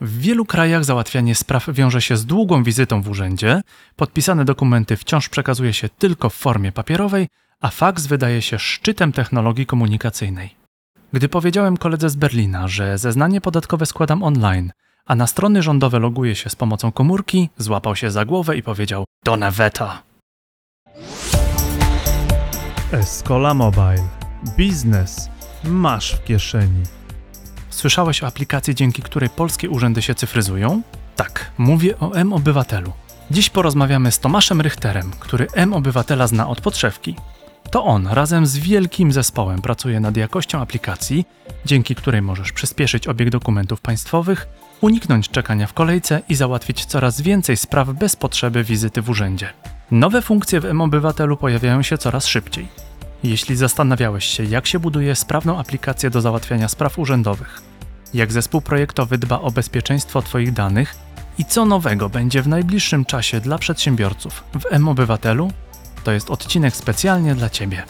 W wielu krajach załatwianie spraw wiąże się z długą wizytą w urzędzie, podpisane dokumenty wciąż przekazuje się tylko w formie papierowej, a faks wydaje się szczytem technologii komunikacyjnej. Gdy powiedziałem koledze z Berlina, że zeznanie podatkowe składam online, a na strony rządowe loguję się z pomocą komórki, złapał się za głowę i powiedział: Do naweta. Escola Mobile. Biznes masz w kieszeni. Słyszałeś o aplikacji, dzięki której polskie urzędy się cyfryzują? Tak, mówię o M-Obywatelu. Dziś porozmawiamy z Tomaszem Richterem, który M-Obywatela zna od podszewki. To on razem z wielkim zespołem pracuje nad jakością aplikacji, dzięki której możesz przyspieszyć obieg dokumentów państwowych, uniknąć czekania w kolejce i załatwić coraz więcej spraw bez potrzeby wizyty w urzędzie. Nowe funkcje w M-Obywatelu pojawiają się coraz szybciej. Jeśli zastanawiałeś się, jak się buduje sprawną aplikację do załatwiania spraw urzędowych, jak zespół projektowy dba o bezpieczeństwo Twoich danych i co nowego będzie w najbliższym czasie dla przedsiębiorców w M-Obywatelu, to jest odcinek specjalnie dla Ciebie.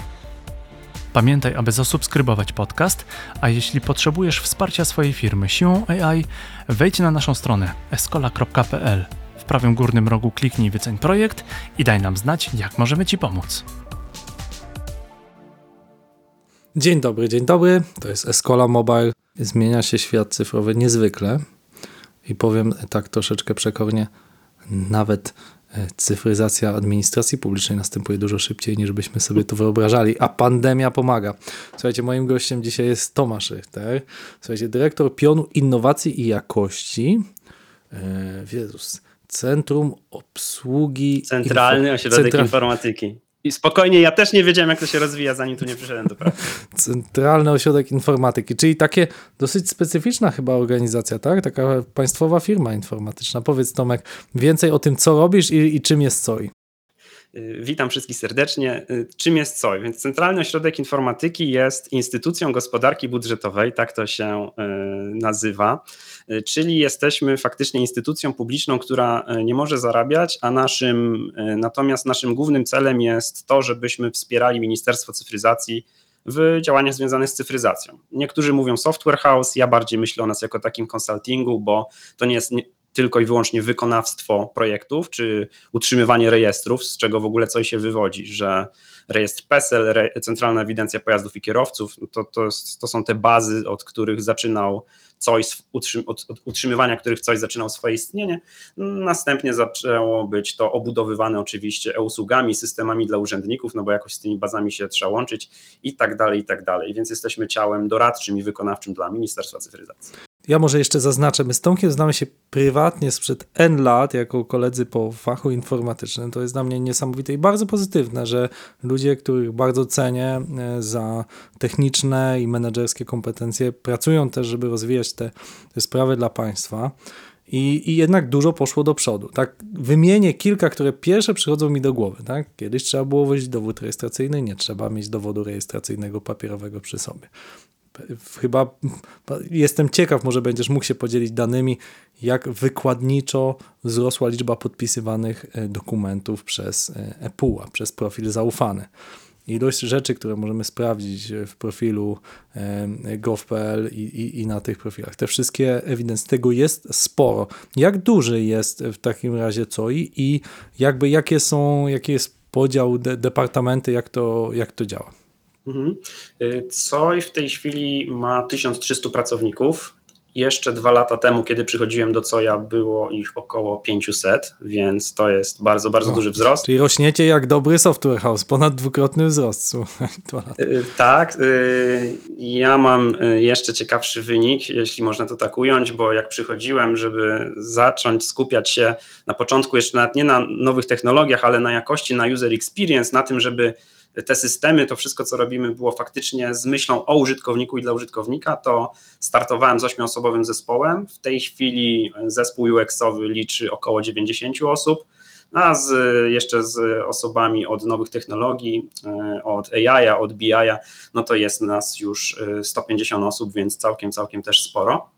Pamiętaj, aby zasubskrybować podcast, a jeśli potrzebujesz wsparcia swojej firmy siłą AI, wejdź na naszą stronę escola.pl. W prawym górnym rogu kliknij wyceń projekt i daj nam znać, jak możemy Ci pomóc. Dzień dobry, dzień dobry. To jest Escola Mobile. Zmienia się świat cyfrowy niezwykle i powiem tak troszeczkę przekornie, nawet e, cyfryzacja administracji publicznej następuje dużo szybciej niż byśmy sobie to wyobrażali, a pandemia pomaga. Słuchajcie, moim gościem dzisiaj jest Tomasz Richter, słuchajcie, dyrektor pionu innowacji i jakości. E, Jezus, Centrum Obsługi... Centralny Info... Ośrodek Central... Informatyki. I spokojnie, ja też nie wiedziałem, jak to się rozwija, zanim tu nie przyszedłem do pracy. Centralny Ośrodek Informatyki, czyli takie dosyć specyficzna chyba organizacja, tak? Taka państwowa firma informatyczna. Powiedz Tomek więcej o tym, co robisz i, i czym jest COI. Y, witam wszystkich serdecznie. Y, czym jest COI? Więc Centralny Ośrodek Informatyki jest instytucją gospodarki budżetowej, tak to się y, nazywa, czyli jesteśmy faktycznie instytucją publiczną, która nie może zarabiać, a naszym, natomiast naszym głównym celem jest to, żebyśmy wspierali Ministerstwo Cyfryzacji w działaniach związanych z cyfryzacją. Niektórzy mówią software house, ja bardziej myślę o nas jako takim konsultingu, bo to nie jest tylko i wyłącznie wykonawstwo projektów, czy utrzymywanie rejestrów, z czego w ogóle coś się wywodzi, że rejestr PESEL, Centralna Ewidencja Pojazdów i Kierowców, to, to, to są te bazy, od których zaczynał coś, od, utrzymywania których coś zaczynał swoje istnienie. Następnie zaczęło być to obudowywane oczywiście e-usługami, systemami dla urzędników, no bo jakoś z tymi bazami się trzeba łączyć i tak dalej, i tak dalej. Więc jesteśmy ciałem doradczym i wykonawczym dla Ministerstwa Cyfryzacji. Ja może jeszcze zaznaczę, my z Tomkiem znamy się prywatnie sprzed N lat jako koledzy po fachu informatycznym. To jest dla mnie niesamowite i bardzo pozytywne, że ludzie, których bardzo cenię e, za techniczne i menedżerskie kompetencje, pracują też, żeby rozwijać te, te sprawy dla państwa. I, I, jednak dużo poszło do przodu. Tak, wymienię kilka, które pierwsze przychodzą mi do głowy. Tak? Kiedyś trzeba było wozić dowód rejestracyjny, nie trzeba mieć dowodu rejestracyjnego papierowego przy sobie chyba jestem ciekaw, może będziesz mógł się podzielić danymi, jak wykładniczo wzrosła liczba podpisywanych e, dokumentów przez ePUA, przez profil zaufany. Ilość rzeczy, które możemy sprawdzić w profilu e, gov.pl i, i, i, na tych profilach. Te wszystkie ewidencje, tego jest sporo. Jak duży jest w takim razie COI i jakby jakie są, jaki jest podział de, departamenty, jak to, jak to działa? Mhm. Y, COI w tej chwili ma 1300 pracowników. Jeszcze dwa lata temu, kiedy przychodziłem do COJA, było ich około 500, więc to jest bardzo, bardzo o, duży wzrost. Czyli rośniecie jak dobry software house, ponad dwukrotny wzrost. Słuchaj, y, tak. Y, ja mam jeszcze ciekawszy wynik, jeśli można to tak ująć, bo jak przychodziłem, żeby zacząć skupiać się na początku jeszcze nawet nie na nowych technologiach, ale na jakości, na user experience, na tym, żeby te systemy, to wszystko, co robimy, było faktycznie z myślą o użytkowniku i dla użytkownika, to startowałem z ośmioosobowym zespołem. W tej chwili zespół UX-owy liczy około 90 osób, a z, jeszcze z osobami od nowych technologii, e, od AI, od BI, no to jest nas już 150 e, osób, więc całkiem, całkiem też sporo.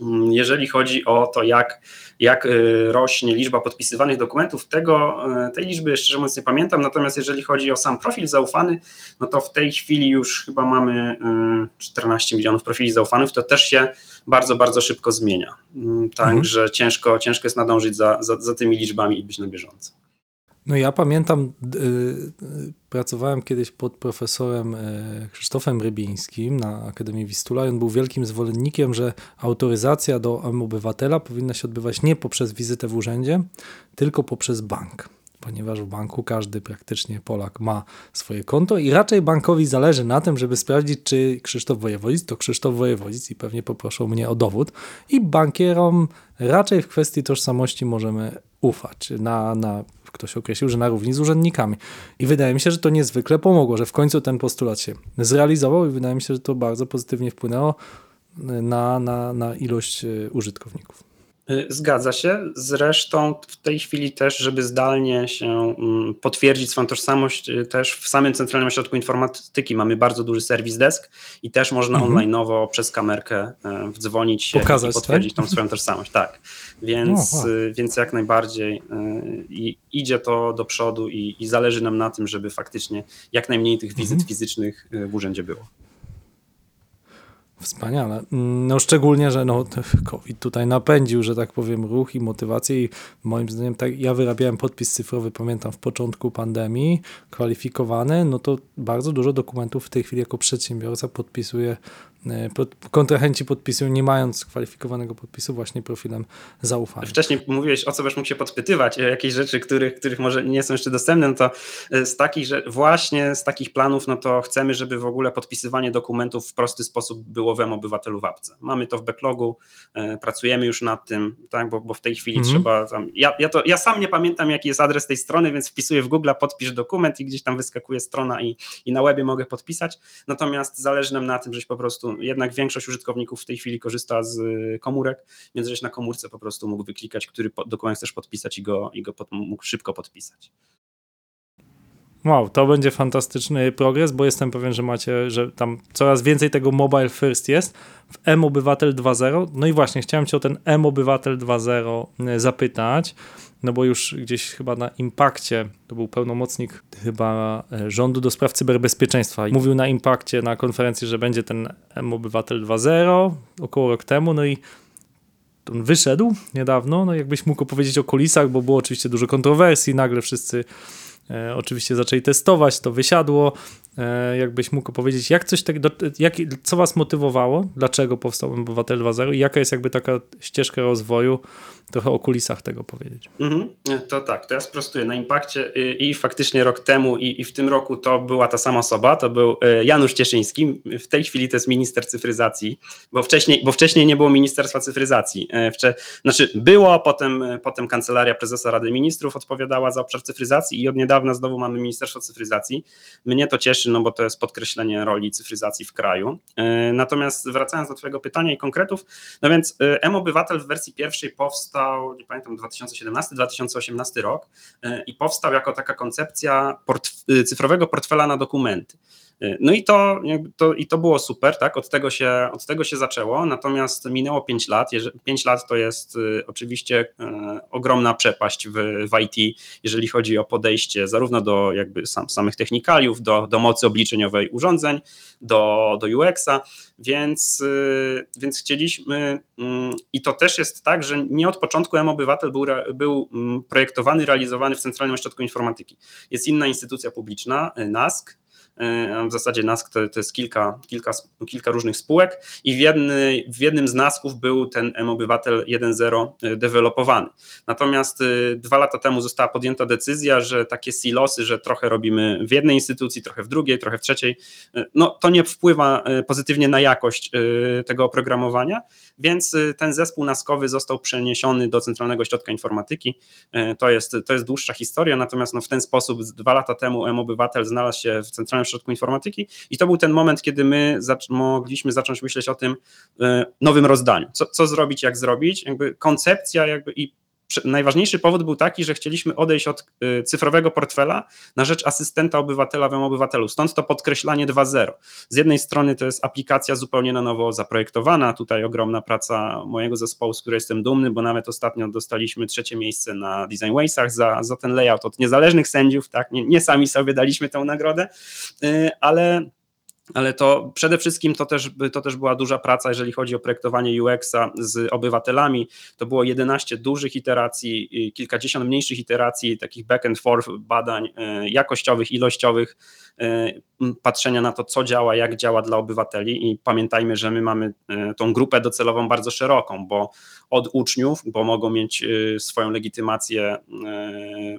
Mm, jeżeli chodzi o to, jak, jak y, rośnie liczba podpisywanych dokumentów, tego, y, tej liczby szczerze mówiąc nie pamiętam, natomiast jeżeli chodzi o sam profil zaufany, no to w tej chwili już chyba mamy 14 milionów profili zaufanych, to też się bardzo, bardzo szybko zmienia. Mm, także mhm. ciężko, ciężko jest nadążyć za, za, za tymi liczbami i być na bieżąco. No ja pamiętam, yy, pracowałem kiedyś pod profesorem yy, Krzysztofem Rybińskim na Akademii Wistula i on był wielkim zwolennikiem, że autoryzacja do obywatela powinna się odbywać nie poprzez wizytę w urzędzie, tylko poprzez bank ponieważ w banku każdy praktycznie Polak ma swoje konto i raczej bankowi zależy na tym, żeby sprawdzić, czy Krzysztof Wojewodzic to Krzysztof Wojewodzic i pewnie poproszą mnie o dowód. I bankierom raczej w kwestii tożsamości możemy ufać. Na, na, ktoś określił, że na równi z urzędnikami. I wydaje mi się, że to niezwykle pomogło, że w końcu ten postulat się zrealizował i wydaje mi się, że to bardzo pozytywnie wpłynęło na, na, na ilość e, użytkowników. Y, zgadza się. Zresztą w tej chwili też, żeby zdalnie się mm, potwierdzić swoją tożsamość, y, też w samym Centralnym Ośrodku Informatyki mamy bardzo duży serwis desk i też można mhm. online'owo przez kamerkę e, wdzwonić się Pokazać, i potwierdzić tak? tą swoją tożsamość. Tak, więc, no, więc jak najbardziej e, idzie to do przodu i, i, zależy nam na tym, żeby faktycznie jak najmniej tych wizyt mhm. fizycznych w urzędzie było. Wspaniale. No szczególnie, że no, COVID tutaj napędził, że tak powiem, ruch i motywację i moim zdaniem tak, ja wyrabiałem podpis cyfrowy, pamiętam, w początku pandemii, kwalifikowany, no to bardzo dużo dokumentów w tej chwili jako przedsiębiorca podpisuje E, kontrahenci podpisują, nie mając kwalifikowanego podpisu, właśnie profilem zaufania. Wcześniej mówiłeś, o co byś mógł się podpytywać, o jakieś rzeczy, których, których może nie są jeszcze dostępne, no to e, z takich, że właśnie z takich planów, no to chcemy, żeby w ogóle podpisywanie dokumentów w prosty sposób było w obywatelu w apce. Mamy to w backlogu, e, pracujemy już nad tym, tak, bo, bo w tej chwili mhm. trzeba tam, ja, ja, to, ja sam nie pamiętam, jaki jest adres tej strony, więc wpisuję w Google, podpisz dokument i gdzieś tam wyskakuje strona i, i na webie mogę podpisać, natomiast zależy nam na tym, żebyś po prostu jednak większość użytkowników w tej chwili korzysta z y, komórek, więc żeś na komórce po prostu mógł wyklikać, który dokument chcesz podpisać i go, i go pod, mógł szybko podpisać. Wow, to będzie fantastyczny progres, bo jestem pewien, że macie, że tam coraz więcej tego mobile first jest w M-Obywatel 2.0. No i właśnie, chciałem cię o ten M-Obywatel 2.0 y, zapytać no bo już gdzieś chyba na impakcie, to był pełnomocnik chyba e, rządu do spraw cyberbezpieczeństwa, mówił na impakcie na konferencji, że będzie ten M-Obywatel 2.0 około rok temu, no i on wyszedł niedawno, no jakbyś mógł opowiedzieć o kulisach, bo było oczywiście dużo kontrowersji, nagle wszyscy e, oczywiście zaczęli testować, to wysiadło, e, jakbyś mógł powiedzieć, jak coś tak, jak, co was motywowało, dlaczego powstał Obywatel 2.0 i jaka jest jakby taka ścieżka rozwoju trochę o kulisach tego powiedzieć. Mhm. To tak, to ja sprostuję. Na Impakcie i, i faktycznie rok temu i, i, w tym roku to była ta sama osoba, to był e, Janusz Cieszyński. W tej chwili to jest minister cyfryzacji, bo wcześniej, bo wcześniej nie było Ministerstwa Cyfryzacji. E, wcze, znaczy było, potem, potem Kancelaria Prezesa Rady Ministrów odpowiadała za obszar cyfryzacji i od niedawna znowu mamy Ministerstwo Cyfryzacji. Mnie to cieszy, no bo to jest podkreślenie roli cyfryzacji w kraju. Natomiast wracając do twojego pytania i konkretów, no więc M-Obywatel w wersji pierwszej powstał powstał, nie pamiętam, 2017-2018 rok e, i powstał jako taka koncepcja port y, cyfrowego portfela na dokumenty. E, no i to, to, i to było super, tak? Od tego, się, od tego się zaczęło, natomiast minęło 5 lat. 5 lat to jest y, oczywiście e, ogromna przepaść w, w IT, jeżeli chodzi o podejście zarówno do jakby sam, samych technikaliów, do, do mocy obliczeniowej urządzeń, do, do UX-a, więc, y, więc chcieliśmy mm, i to też jest tak, że nie od początku M-Obywatel był, był mm, projektowany, realizowany w Centralnym Ośrodku Informatyki. Jest inna instytucja publiczna, NASK, w zasadzie NASK to, to jest kilka, kilka, kilka różnych spółek i w, jedny, w jednym z NASKów był ten M-Obywatel 1.0 e, dewelopowany. Natomiast e, dwa lata temu została podjęta decyzja, że takie silosy, że trochę robimy w jednej instytucji, trochę w drugiej, trochę w trzeciej, e, no to nie wpływa pozytywnie na jakość tego oprogramowania, więc ten zespół naskowy został przeniesiony do Centralnego Ośrodka Informatyki. To jest, to jest dłuższa historia, natomiast no w ten sposób dwa lata temu M-Obywatel znalazł się w Centralnym Ośrodku Informatyki i to był ten moment, kiedy my zac mogliśmy zacząć myśleć o tym y, nowym rozdaniu. Co, co zrobić, jak zrobić. Jakby koncepcja jakby i najważniejszy powód był taki, że chcieliśmy odejść od y, cyfrowego portfela na rzecz asystenta obywatela w obywatelu. Stąd to podkreślanie 2.0. Z jednej strony to jest aplikacja zupełnie na nowo zaprojektowana. Tutaj ogromna praca mojego zespołu, z której jestem dumny, bo nawet ostatnio dostaliśmy trzecie miejsce na Design Waysach za, za ten layout od niezależnych sędziów. Tak? Nie, nie sami sobie daliśmy tę nagrodę, y, ale ale to przede wszystkim to też, to też była duża praca, jeżeli chodzi o projektowanie UX-a z obywatelami. To było 11 dużych iteracji, kilkadziesiąt mniejszych iteracji, takich back and forth badań e, jakościowych, ilościowych, e, patrzenia na to, co działa, jak działa dla obywateli i pamiętajmy, że my mamy tą grupę docelową bardzo szeroką, bo od uczniów, bo mogą mieć swoją legitymację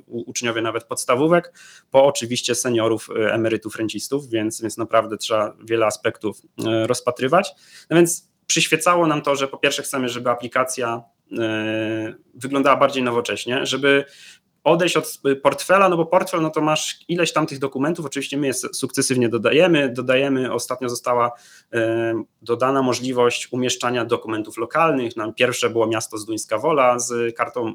uczniowie nawet podstawówek, po oczywiście seniorów, emerytów, rencistów, więc, więc naprawdę trzeba wiele aspektów e, rozpatrywać. No więc przyświecało nam to, że po pierwsze chcemy, żeby aplikacja e, wyglądała bardziej nowocześnie, żeby odejść od portfela, no bo portfel, no to masz ileś tam tych dokumentów, oczywiście my je sukcesywnie dodajemy, dodajemy, ostatnio została e, dodana możliwość umieszczania dokumentów lokalnych, nam pierwsze było miasto z Duńska Wola z kartą e,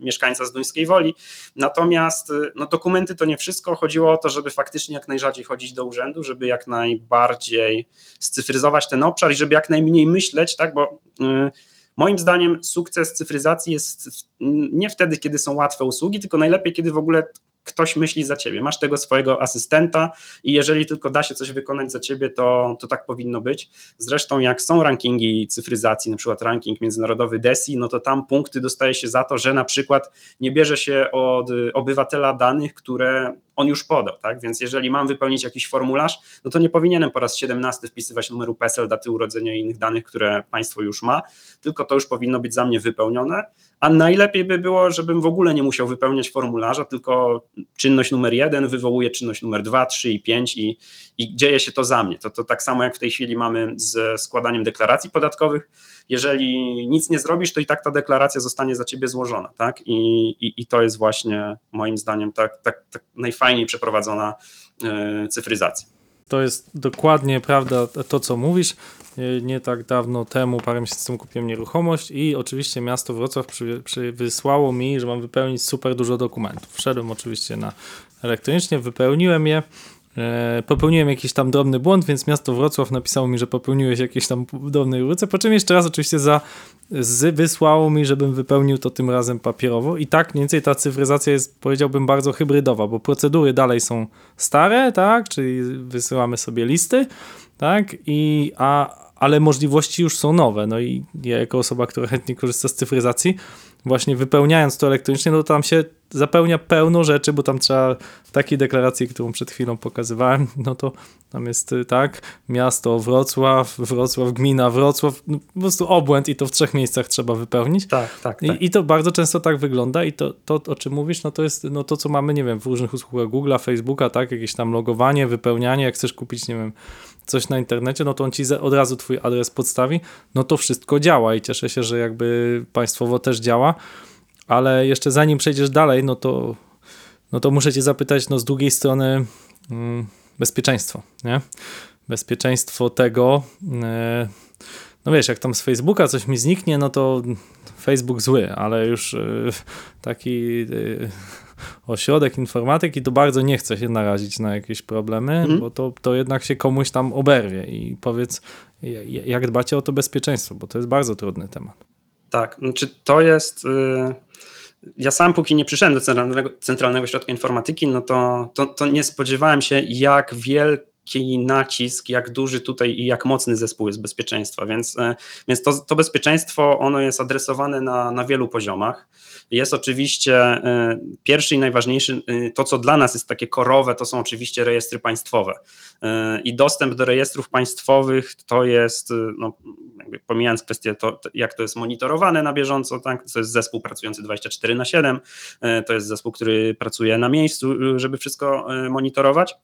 mieszkańca z Duńskiej Woli, natomiast e, no dokumenty to nie wszystko, chodziło o to, żeby faktycznie jak najrzadziej chodzić do urzędu, żeby jak najbardziej scyfryzować ten obszar i żeby jak najmniej myśleć, tak, bo Moim zdaniem sukces cyfryzacji jest nie wtedy, kiedy są łatwe usługi, tylko najlepiej, kiedy w ogóle ktoś myśli za ciebie. Masz tego swojego asystenta i jeżeli tylko da się coś wykonać za ciebie, to, to tak powinno być. Zresztą jak są rankingi cyfryzacji, na przykład ranking międzynarodowy DESI, no to tam punkty dostaje się za to, że na przykład nie bierze się od obywatela danych, które on już podał, tak? Więc jeżeli mam wypełnić jakiś formularz, no to nie powinienem po raz 17 wpisywać numeru PESEL, daty urodzenia i innych danych, które państwo już ma, tylko to już powinno być za mnie wypełnione, a najlepiej by było, żebym w ogóle nie musiał wypełniać formularza, tylko czynność numer jeden wywołuje czynność numer dwa, trzy i pięć i, i dzieje się to za mnie. To, to tak samo jak w tej chwili mamy z składaniem deklaracji podatkowych. Jeżeli nic nie zrobisz, to i tak ta deklaracja zostanie za ciebie złożona, tak? I, i, i to jest właśnie moim zdaniem tak, tak, tak najfajniej przeprowadzona yy, cyfryzacja. To jest dokładnie prawda to, co mówisz. Nie tak dawno temu, parę miesięcy temu kupiłem nieruchomość i oczywiście miasto Wrocław przy, przy wysłało mi, że mam wypełnić super dużo dokumentów. Wszedłem oczywiście na elektronicznie, wypełniłem je E, popełniłem jakiś tam drobny błąd, więc miasto Wrocław napisało mi, że popełniłeś jakieś tam drobne różnice, po czym jeszcze raz oczywiście za, z, wysłało mi, żebym wypełnił to tym razem papierowo. I tak mniej więcej ta cyfryzacja jest, powiedziałbym, bardzo hybrydowa, bo procedury dalej są stare, tak, czyli wysyłamy sobie listy, tak, i, a, ale możliwości już są nowe, no i ja jako osoba, która chętnie korzysta z cyfryzacji, właśnie wypełniając to elektronicznie, no to tam się zapełnia pełno rzeczy, bo tam trzeba w takiej deklaracji, którą przed chwilą pokazywałem, no to tam jest y, tak, miasto Wrocław, Wrocław, gmina Wrocław, no po prostu obłęd i to w trzech miejscach trzeba wypełnić. Tak, tak, tak. I, I, to bardzo często tak wygląda i to, to, o czym mówisz, no to jest no to, co mamy, nie wiem, w różnych usługach Google'a, Facebooka, tak, jakieś tam logowanie, wypełnianie, jak chcesz kupić, nie wiem, coś na internecie, no to on ci od razu twój adres podstawi, no to wszystko działa i cieszę się, że jakby państwowo też działa, ale jeszcze zanim przejdziesz dalej, no to, no to muszę cię zapytać, no z drugiej strony mm, bezpieczeństwo, nie? Bezpieczeństwo tego, e, no wiesz, jak tam z Facebooka coś mi zniknie, no to Facebook zły, ale już e, taki e, ośrodek informatyki to bardzo nie chce się narazić na jakieś problemy, mhm. bo to, to jednak się komuś tam oberwie i powiedz, jak dbacie o to bezpieczeństwo, bo to jest bardzo trudny temat. Tak, znaczy to jest... Yy ja sam póki nie przyszedłem do Centralnego, Centralnego Środka Informatyki, no to, to, to nie spodziewałem się, jak wielki nacisk, jak duży tutaj i jak mocny zespół jest bezpieczeństwa, więc, e, więc to, to bezpieczeństwo ono jest adresowane na, na wielu poziomach. Jest oczywiście e, pierwszy i najważniejszy, e, to co dla nas jest takie korowe, to są oczywiście rejestry państwowe. I dostęp do rejestrów państwowych to jest, no, pomijając kwestię, to, jak to jest monitorowane na bieżąco, tak? to jest zespół pracujący 24 na 7, to jest zespół, który pracuje na miejscu, żeby wszystko monitorować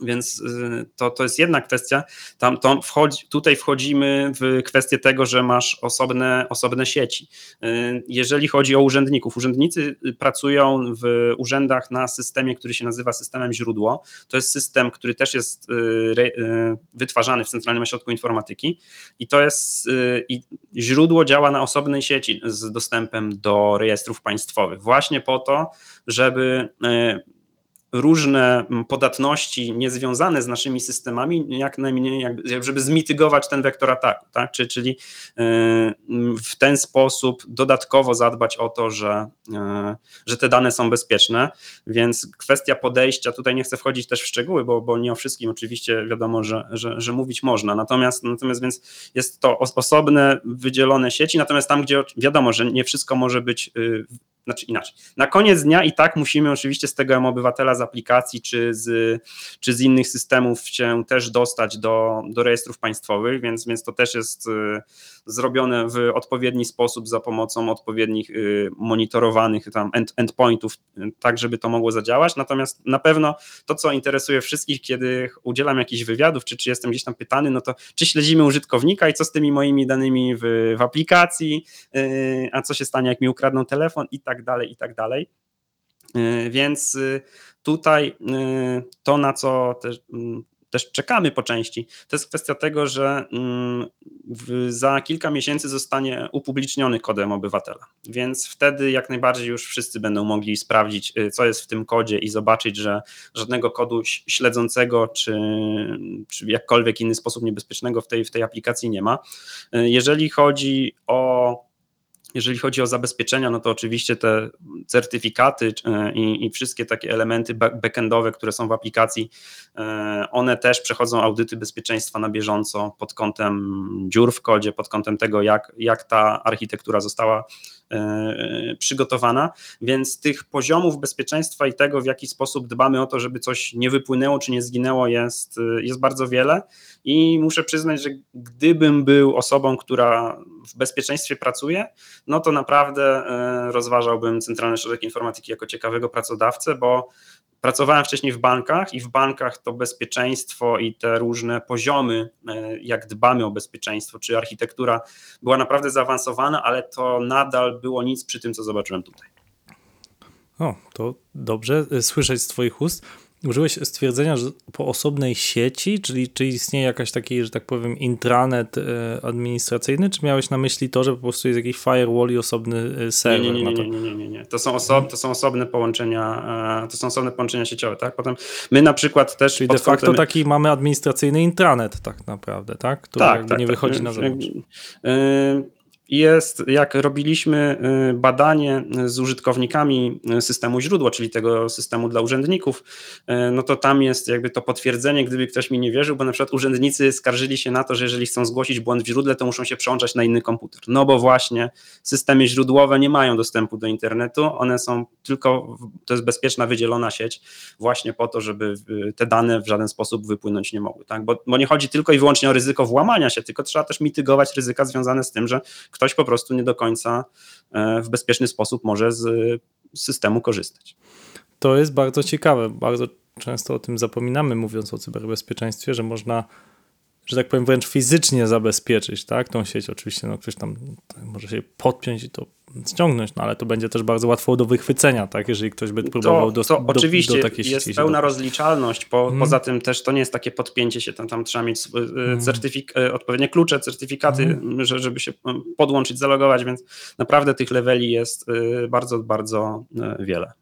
Więc y, to, to jest jedna kwestia. Tam wchodzi, tutaj wchodzimy w kwestię tego, że masz osobne, osobne sieci. Y, jeżeli chodzi o urzędników, urzędnicy pracują w urzędach na systemie, który się nazywa systemem źródło. To jest system, który też jest y, wytwarzany w Centralnym Ośrodku Informatyki i to jest i źródło działa na osobnej sieci z dostępem do rejestrów państwowych. Właśnie po to, żeby różne mm, podatności niezwiązane z naszymi systemami, jak najmniej, żeby zmitygować ten wektor ataku, tak? czyli y, mm, w ten sposób dodatkowo zadbać o to, że, y, że te dane są bezpieczne, więc kwestia podejścia, tutaj nie chcę wchodzić też w szczegóły, bo, bo nie o wszystkim oczywiście wiadomo, że, że, że mówić można, natomiast, natomiast więc jest to osobne, wydzielone sieci, natomiast tam, gdzie wiadomo, że nie wszystko może być y, znaczy inaczej. Na koniec dnia i tak musimy oczywiście z tego obywatela z aplikacji czy z, czy z innych systemów się też dostać do, do rejestrów państwowych, więc, więc to też jest y, zrobione w odpowiedni sposób za pomocą odpowiednich y, monitorowanych tam end, endpointów, tak żeby to mogło zadziałać. Natomiast na pewno to, co interesuje wszystkich, kiedy udzielam jakichś wywiadów, czy, czy jestem gdzieś tam pytany, no to czy śledzimy użytkownika i co z tymi moimi danymi w, w aplikacji, y, a co się stanie, jak mi ukradną telefon i tak dalej, i tak dalej. Y, więc tutaj to, na co też mm, też czekamy po części, to jest kwestia tego, że mm, za kilka miesięcy zostanie upubliczniony kodem obywatela. Więc wtedy jak najbardziej już wszyscy będą mogli sprawdzić, y, co jest w tym kodzie i zobaczyć, że żadnego kodu śledzącego czy, czy jakkolwiek inny sposób niebezpiecznego w tej, w tej aplikacji nie ma. Y, jeżeli chodzi o jeżeli chodzi o zabezpieczenia, no to oczywiście te certyfikaty e, i, i, wszystkie takie elementy backendowe, które są w aplikacji, e, one też przechodzą audyty bezpieczeństwa na bieżąco pod kątem dziur w kodzie, pod kątem tego, jak, jak ta architektura została przygotowana, więc tych poziomów bezpieczeństwa i tego, w jaki sposób dbamy o to, żeby coś nie wypłynęło czy nie zginęło, jest, jest bardzo wiele. I muszę przyznać, że gdybym był osobą, która w bezpieczeństwie pracuje, no to naprawdę e, rozważałbym Centralny Ośrodek Informatyki jako ciekawego pracodawcę, bo Pracowałem wcześniej w bankach i w bankach to bezpieczeństwo i te różne poziomy, e, jak dbamy o bezpieczeństwo, czy architektura była naprawdę zaawansowana, ale to nadal było nic przy tym, co zobaczyłem tutaj. O, to dobrze e, słyszeć z Twoich ust. Użyłeś stwierdzenia, że po osobnej sieci, czyli czy istnieje jakaś taki, że tak powiem, intranet e, administracyjny, czy miałeś na myśli to, że po prostu jest jakiś firewall i osobny e, serwer? Nie, nie, nie, nie, nie, nie, nie. To, są osob, to są osobne połączenia, e, to są osobne połączenia sieciowe, tak? Potem my na przykład też... Czyli de facto taki mamy administracyjny intranet tak naprawdę, tak? Który tak, tak, nie tak. wychodzi na zewnątrz. Jest, jak robiliśmy y, badanie z użytkownikami systemu źródło, czyli tego systemu dla urzędników, y, no to tam jest jakby to potwierdzenie, gdyby ktoś mi nie wierzył, bo na przykład urzędnicy skarżyli się na to, że jeżeli chcą zgłosić błąd w źródle, to muszą się przełączać na inny komputer. No bo właśnie systemy źródłowe nie mają dostępu do internetu, one są tylko, to jest bezpieczna, wydzielona sieć właśnie po to, żeby te dane w żaden sposób wypłynąć nie mogły. Tak? Bo, bo nie chodzi tylko i wyłącznie o ryzyko włamania się, tylko trzeba też mitygować ryzyka związane z tym, że ktoś po prostu nie do końca e, w bezpieczny sposób może z systemu korzystać. To jest bardzo ciekawe. Bardzo często o tym zapominamy, mówiąc o cyberbezpieczeństwie, że można że tak powiem, wręcz fizycznie zabezpieczyć, tak, tą sieć. Oczywiście, no, ktoś tam może się podpiąć i to ściągnąć, no ale to będzie też bardzo łatwo do wychwycenia, tak, jeżeli ktoś by próbował do, to do, oczywiście do takiej jest pełna rozliczalność, po, hmm. poza tym też to nie jest takie podpięcie się, tam, tam trzeba mieć hmm. e, odpowiednie klucze, certyfikaty, hmm. żeby się podłączyć, zalogować, więc naprawdę tych leveli jest e, bardzo, bardzo wiele.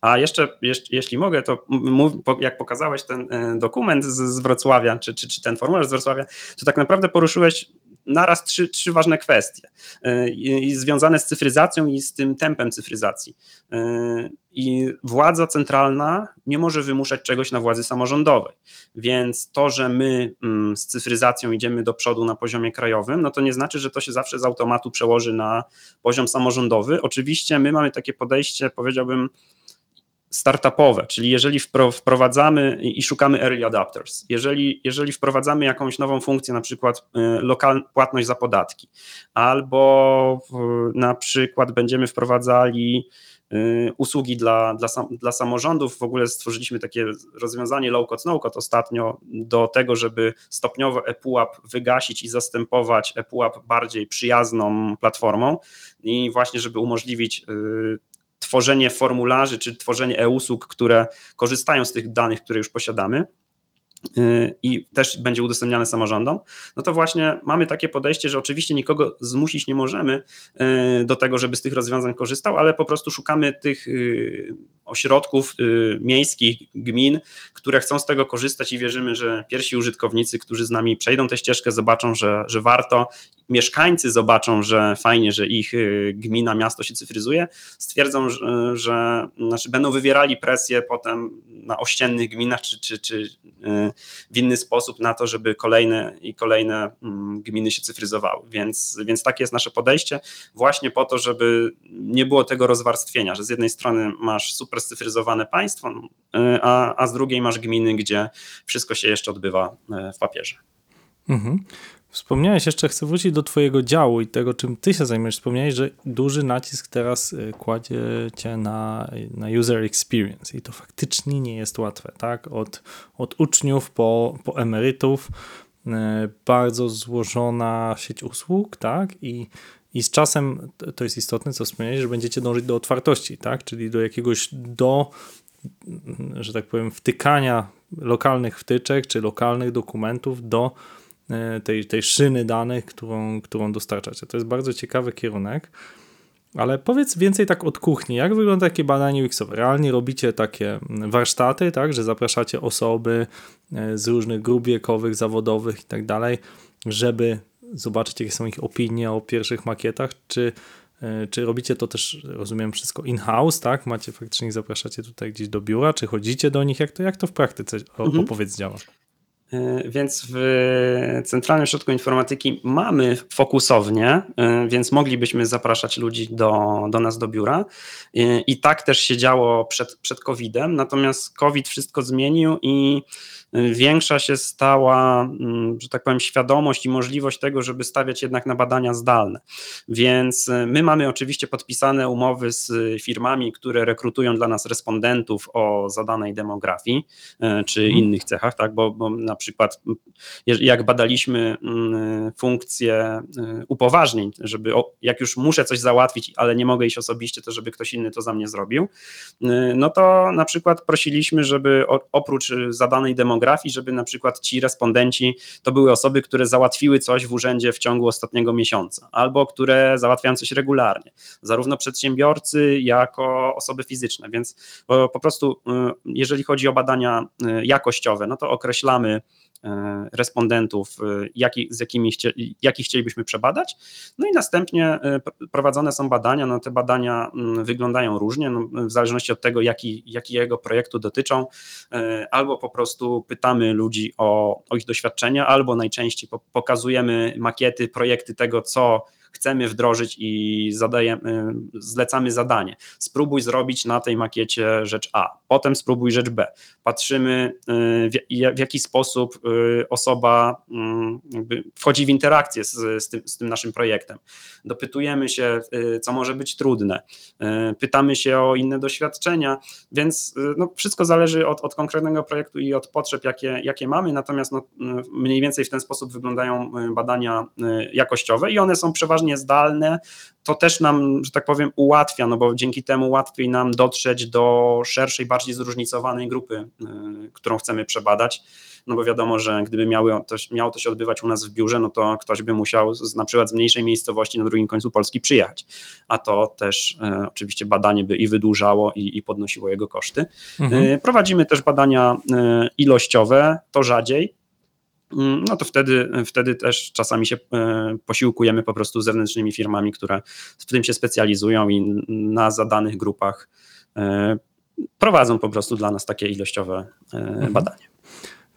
A jeszcze, jeszcze jeśli mogę, to mów, jak pokazałeś ten e, dokument z, z Wrocławia, czy, czy, czy ten formularz z Wrocławia, to tak naprawdę poruszyłeś naraz trzy, trzy ważne kwestie e, i, związane z cyfryzacją i z tym tempem cyfryzacji. E, I władza centralna nie może wymuszać czegoś na władzy samorządowej. Więc to, że my mm, z cyfryzacją idziemy do przodu na poziomie krajowym, no to nie znaczy, że to się zawsze z automatu przełoży na poziom samorządowy. Oczywiście my mamy takie podejście, powiedziałbym, startupowe, czyli jeżeli wprowadzamy i szukamy early adapters, jeżeli, jeżeli wprowadzamy jakąś nową funkcję, na przykład y, lokal, płatność za podatki, albo na przykład będziemy wprowadzali y, usługi dla, dla, dla samorządów. W ogóle stworzyliśmy takie rozwiązanie low-code, no-code ostatnio do tego, żeby stopniowo ePUAP wygasić i zastępować ePUAP bardziej przyjazną platformą i właśnie, żeby umożliwić y, tworzenie formularzy czy tworzenie e-usług, które korzystają z tych danych, które już posiadamy y, i też będzie udostępniane samorządom, no to właśnie mamy takie podejście, że oczywiście nikogo zmusić nie możemy y, do tego, żeby z tych rozwiązań korzystał, ale po prostu szukamy tych y, ośrodków y, miejskich, gmin, które chcą z tego korzystać i wierzymy, że pierwsi użytkownicy, którzy z nami przejdą tę ścieżkę, zobaczą, że, że warto. Mieszkańcy zobaczą, że fajnie, że ich y, gmina, miasto się cyfryzuje, stwierdzą, że, że znaczy będą wywierali presję potem na ościennych gminach czy, czy, czy y, w inny sposób na to, żeby kolejne i kolejne mm, gminy się cyfryzowały. Więc, więc takie jest nasze podejście, właśnie po to, żeby nie było tego rozwarstwienia, że z jednej strony masz super rozcyfryzowane państwo, no, e, a, a z drugiej masz gminy, gdzie wszystko się jeszcze odbywa e, w papierze. Mhm. Wspomniałeś jeszcze, chcę wrócić do Twojego działu i tego, czym Ty się zajmujesz. Wspomniałeś, że duży nacisk teraz e, kładziecie na, na user experience i to faktycznie nie jest łatwe, tak? Od, od uczniów po, po emerytów, bardzo złożona sieć usług, tak? I i z czasem, to jest istotne, co wspomniałeś, że będziecie dążyć do otwartości, tak? czyli do jakiegoś, do, że tak powiem, wtykania lokalnych wtyczek czy lokalnych dokumentów do e, tej, tej szyny danych, którą, którą dostarczacie. To jest bardzo ciekawy kierunek. Ale powiedz więcej tak od kuchni. Jak wygląda takie badanie UX-owe? Realnie robicie takie warsztaty, tak, że zapraszacie osoby e, z różnych grup wiekowych, zawodowych i tak dalej, żeby zobaczyć, jakie są ich opinie o pierwszych makietach, czy, e, czy robicie to też, rozumiem, wszystko in-house, tak? Macie faktycznie zapraszacie tutaj gdzieś do biura, czy chodzicie do nich? Jak to, jak to w praktyce mhm. opowiedz działa? E, więc w Centralnym Ośrodku Informatyki mamy fokusownię, e, więc moglibyśmy zapraszać ludzi do, do nas do biura. I tak też się działo przed, przed COVID-em, natomiast COVID wszystko zmienił i większa się stała, mm, że tak powiem, świadomość i możliwość tego, żeby stawiać jednak na badania zdalne. Więc e, my mamy oczywiście podpisane umowy z firmami, które rekrutują dla nas respondentów o zadanej demografii e, czy hmm. innych cechach, tak? Bo, bo na przykład jak badaliśmy mm, funkcję e, upoważnień, żeby jak już muszę coś załatwić, ale nie mogę iść osobiście, to żeby ktoś inny to za mnie zrobił, no to na przykład prosiliśmy, żeby oprócz zadanej demografii demografii, żeby na przykład ci respondenci to były osoby, które załatwiły coś w urzędzie w ciągu ostatniego miesiąca, albo które załatwiają coś regularnie, zarówno przedsiębiorcy, jako osoby fizyczne. Więc po prostu, y, jeżeli chodzi o badania y, jakościowe, no to określamy, respondentów, e, jaki, z jakimi chci, jakich chcielibyśmy przebadać. No i następnie e, prowadzone są badania. No te badania mm, wyglądają różnie, no w zależności od tego, jaki, jakiego projektu dotyczą, albo po prostu pytamy ludzi o, o ich doświadczenia, albo najczęściej pokazujemy makiety, projekty tego, co chcemy wdrożyć i zadajemy, zlecamy zadanie. Spróbuj zrobić na tej makiecie rzecz A, potem spróbuj rzecz B. Patrzymy, y, w jaki sposób y, osoba y, wchodzi w interakcję z, z, tym, z tym naszym projektem. Dopytujemy się, co może być trudne, pytamy się o inne doświadczenia, więc no, wszystko zależy od, od konkretnego projektu i od potrzeb, jakie, jakie mamy, natomiast no, mniej więcej w ten sposób wyglądają badania jakościowe i one są przeważnie przeważnie zdalne, to też nam, że tak powiem, ułatwia, no bo dzięki temu łatwiej nam dotrzeć do szerszej, bardziej zróżnicowanej grupy, y, którą chcemy przebadać. No bo wiadomo, że gdyby miało to, miało to się odbywać u nas w biurze, no to ktoś by musiał z, na przykład z mniejszej miejscowości na drugim końcu Polski przyjechać. A to też e, oczywiście badanie by i wydłużało, i, i podnosiło jego koszty. Mhm. E, prowadzimy też badania e, ilościowe, to rzadziej, no to wtedy, wtedy też czasami się e, posiłkujemy po prostu zewnętrznymi firmami, które w tym się specjalizują i na zadanych grupach e, prowadzą po prostu dla nas takie ilościowe e, mhm. badania.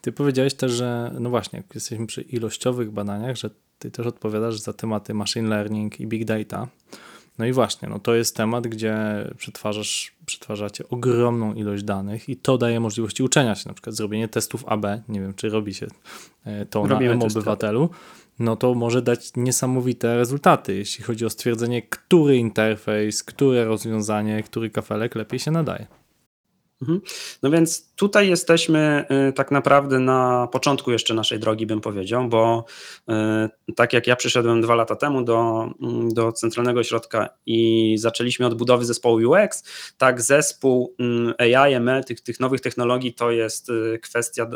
Ty powiedziałeś też, że no właśnie, jak jesteśmy przy ilościowych badaniach, że ty też odpowiadasz za tematy machine learning i big data. No i właśnie, no to jest temat, gdzie przetwarzasz, przetwarzacie ogromną ilość danych i to daje możliwości uczenia się, na przykład zrobienie testów AB, nie wiem, czy robi się e, to Robimy na testy. M-Obywatelu, no to może dać niesamowite rezultaty, jeśli chodzi o stwierdzenie, który interfejs, które rozwiązanie, który kafelek lepiej się nadaje. No więc tutaj jesteśmy y, tak naprawdę na początku jeszcze naszej drogi, bym powiedział, bo y, tak jak ja przyszedłem dwa lata temu do, mm, do Centralnego Ośrodka i zaczęliśmy od budowy zespołu UX, tak zespół mm, AI, ML, tych, tych nowych technologii to jest y, kwestia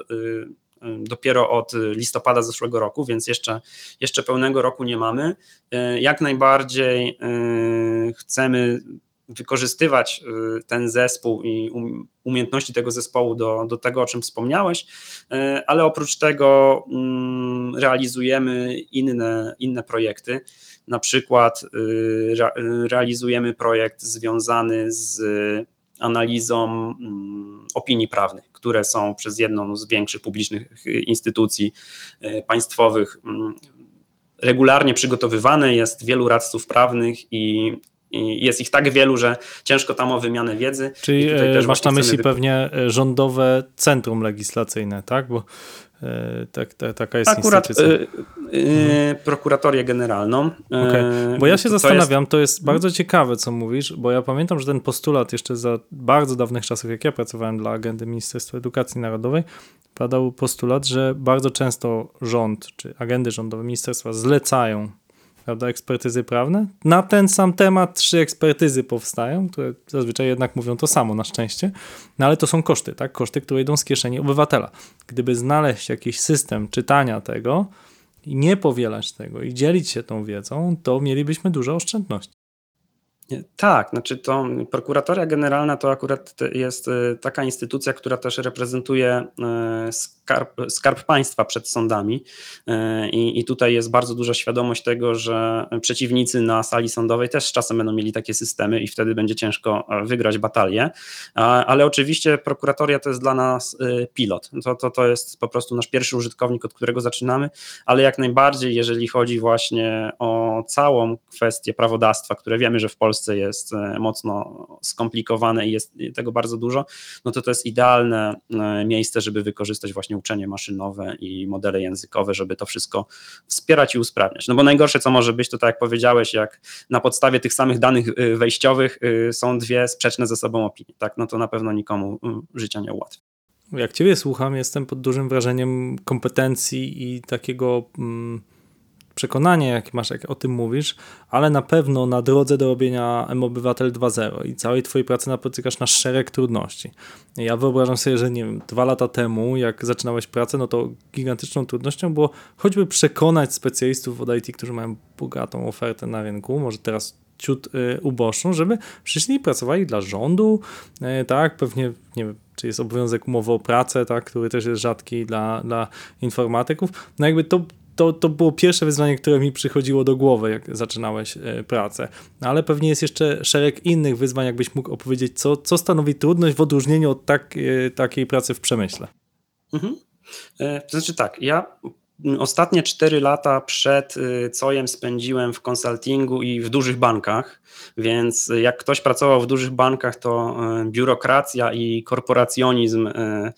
dopiero od listopada zeszłego roku, więc jeszcze, jeszcze pełnego roku nie mamy. Jak najbardziej chcemy wykorzystywać y, ten zespół i um- umiejętności tego zespołu do, do tego, o czym wspomniałeś, y, ale oprócz tego mm, realizujemy inne, inne projekty. Na przykład y, rea- realizujemy projekt związany z analizą mm, opinii prawnych, które są przez jedną z większych publicznych instytucji państwowych mm, regularnie przygotowywane. Jest wielu radców prawnych i i jest ich tak wielu, że ciężko tam o wymianę wiedzy. Czyli e, masz na myśli pewnie e, rządowe centrum legislacyjne, tak? Bo tak, ta, taka jest Akurat instytucja. y, y, prokuratorię generalną. y, Okej. Bo ja się to jest- zastanawiam, to jest bardzo ciekawe, co mówisz, bo ja pamiętam, że ten postulat jeszcze za bardzo dawnych czasów, jak ja pracowałem dla agendy Ministerstwa Edukacji Narodowej, padał postulat, że bardzo często rząd czy agendy rządowe ministerstwa zlecają prawda, ekspertyzy prawne. Na ten sam temat trzy ekspertyzy powstają, które zazwyczaj jednak mówią to samo, na szczęście, no ale to są koszty, tak? Koszty, które idą z kieszeni obywatela. Gdyby znaleźć jakiś system czytania tego, i nie powielać tego i dzielić się tą wiedzą, to mielibyśmy dużo oszczędności. Tak, znaczy to prokuratoria generalna to akurat jest y, taka instytucja, która też reprezentuje y, skarb, skarb państwa przed sądami. Y, i, i tutaj jest bardzo duża świadomość tego, że przeciwnicy na sali sądowej też czasem będą mieli takie systemy i wtedy będzie ciężko e, wygrać batalię, ale oczywiście prokuratoria to jest dla nas y, pilot, to, to, to jest po prostu nasz pierwszy użytkownik, od którego zaczynamy, ale jak najbardziej jeżeli chodzi właśnie o całą kwestię prawodawstwa, które wiemy, że w Polsce jest e, mocno skomplikowane i jest tego bardzo dużo, no to to jest idealne e, miejsce, żeby wykorzystać właśnie uczenie maszynowe i modele językowe, żeby to wszystko wspierać i usprawniać. No bo najgorsze, co może być, to tak jak powiedziałeś, jak na podstawie tych samych danych y, wejściowych y, są dwie sprzeczne ze sobą opinie, tak, no to na pewno nikomu y, życia nie ułatwi. Jak Ciebie słucham, jestem pod dużym wrażeniem kompetencji i takiego mm, przekonania, jakie masz, jak o tym mówisz, ale na pewno na drodze do robienia M-Obywatel 2.0 i całej Twojej pracy napotykasz na szereg trudności. Ja wyobrażam sobie, że nie wiem, dwa lata temu, jak zaczynałeś pracę, no to gigantyczną trudnością było choćby przekonać specjalistów od IT, którzy mają bogatą ofertę na rynku, może teraz ciut y, uboższą, żeby przyszli i pracowali dla rządu, y, tak, pewnie, nie wiem, czy jest obowiązek umowy o pracę, tak, który też jest rzadki dla, dla informatyków. No jakby to, to, to było pierwsze wyzwanie, które mi przychodziło do głowy, jak zaczynałeś y, pracę. No, ale pewnie jest jeszcze szereg innych wyzwań, jakbyś mógł opowiedzieć, co, co stanowi trudność w odróżnieniu od tak, y, takiej pracy w przemyśle. Mhm. E, To znaczy tak, ja ostatnie 4 lata przed COJem spędziłem w konsultingu i w dużych bankach, więc jak ktoś pracował w dużych bankach, to e, biurokracja i korporacjonizm e,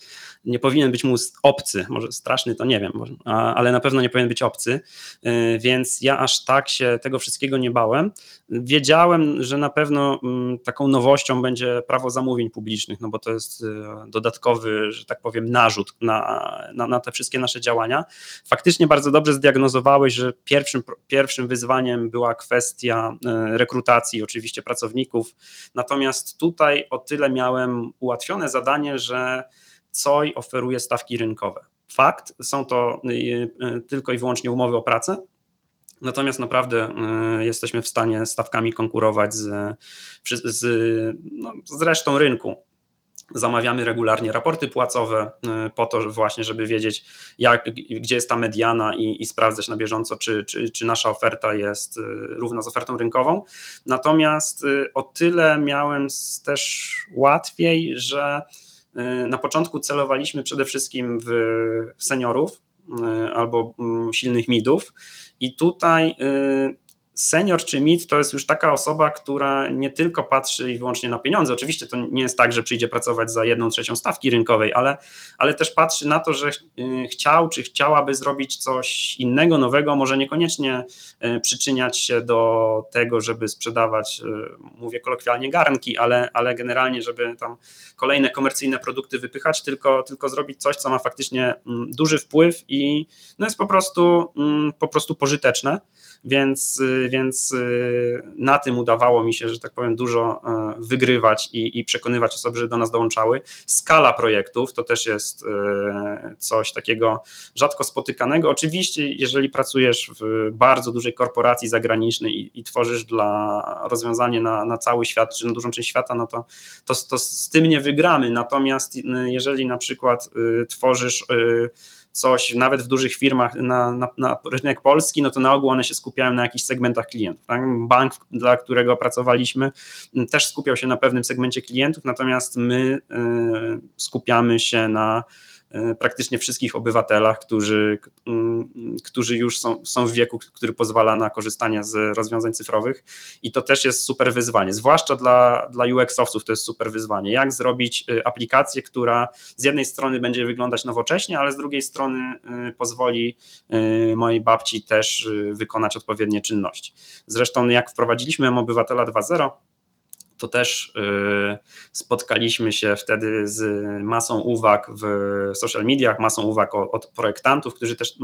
nie powinien być mu obcy, może straszny to nie wiem, ale na pewno nie powinien być obcy, e, więc ja aż tak się tego wszystkiego nie bałem. Wiedziałem, że na pewno mm, taką nowością będzie prawo zamówień publicznych, no bo to jest e, dodatkowy, że tak powiem, narzut na, na, na te wszystkie nasze działania. Faktycznie bardzo dobrze zdiagnozowałeś, że pierwszym, pierwszym wyzwaniem była kwestia e, rekrutacji oczywiście pracowników, natomiast tutaj o tyle miałem ułatwione zadanie, że COI oferuje stawki rynkowe. Fakt, są to y, y, tylko i wyłącznie umowy o pracę, Natomiast naprawdę y, jesteśmy w stanie stawkami konkurować z, z, no, z resztą rynku. Zamawiamy regularnie raporty płacowe po to właśnie, żeby wiedzieć, jak, gdzie jest ta mediana i, i sprawdzać na bieżąco, czy, czy, czy nasza oferta jest równa z ofertą rynkową. Natomiast o tyle miałem też łatwiej, że na początku celowaliśmy przede wszystkim w seniorów y, albo mm, silnych midów, i tutaj y, senior czy mid to jest już taka osoba, która nie tylko patrzy i wyłącznie na pieniądze. Oczywiście to nie jest tak, że przyjdzie pracować za jedną trzecią stawki rynkowej, ale, ale też patrzy na to, że y, chciał czy chciałaby zrobić coś innego, nowego, może niekoniecznie y, przyczyniać się do tego, żeby sprzedawać, y, mówię kolokwialnie, garnki, ale, ale generalnie, żeby tam kolejne komercyjne produkty wypychać, tylko, tylko zrobić coś, co ma faktycznie mm, duży wpływ i no jest po prostu, mm, po prostu pożyteczne więc, więc y, na tym udawało mi się, że tak powiem, dużo e, wygrywać i, i przekonywać osoby, że do nas dołączały. Skala projektów to też jest e, coś takiego rzadko spotykanego. Oczywiście, jeżeli pracujesz w bardzo dużej korporacji zagranicznej i, i tworzysz dla rozwiązanie na, na cały świat, czy na dużą część świata, no to, to, to z tym nie wygramy. Natomiast y, jeżeli na przykład y, tworzysz coś, nawet w dużych firmach na, na, na rynek polski, no to na ogół one się skupiają na jakichś segmentach klientów. Tak? Bank, dla którego pracowaliśmy, też skupiał się na pewnym segmencie klientów, natomiast my y, skupiamy się na praktycznie wszystkich obywatelach, którzy, mm, którzy już są, są w wieku, który pozwala na korzystanie z rozwiązań cyfrowych i to też jest super wyzwanie, zwłaszcza dla, dla UX-owców to jest super wyzwanie. Jak zrobić e, aplikację, która z jednej strony będzie wyglądać nowocześnie, ale z drugiej strony e, pozwoli mojej babci też wykonać odpowiednie czynności. Zresztą jak wprowadziliśmy obywatela 2.0, to też y, spotkaliśmy się wtedy z masą uwag w social mediach, masą uwag od projektantów, którzy też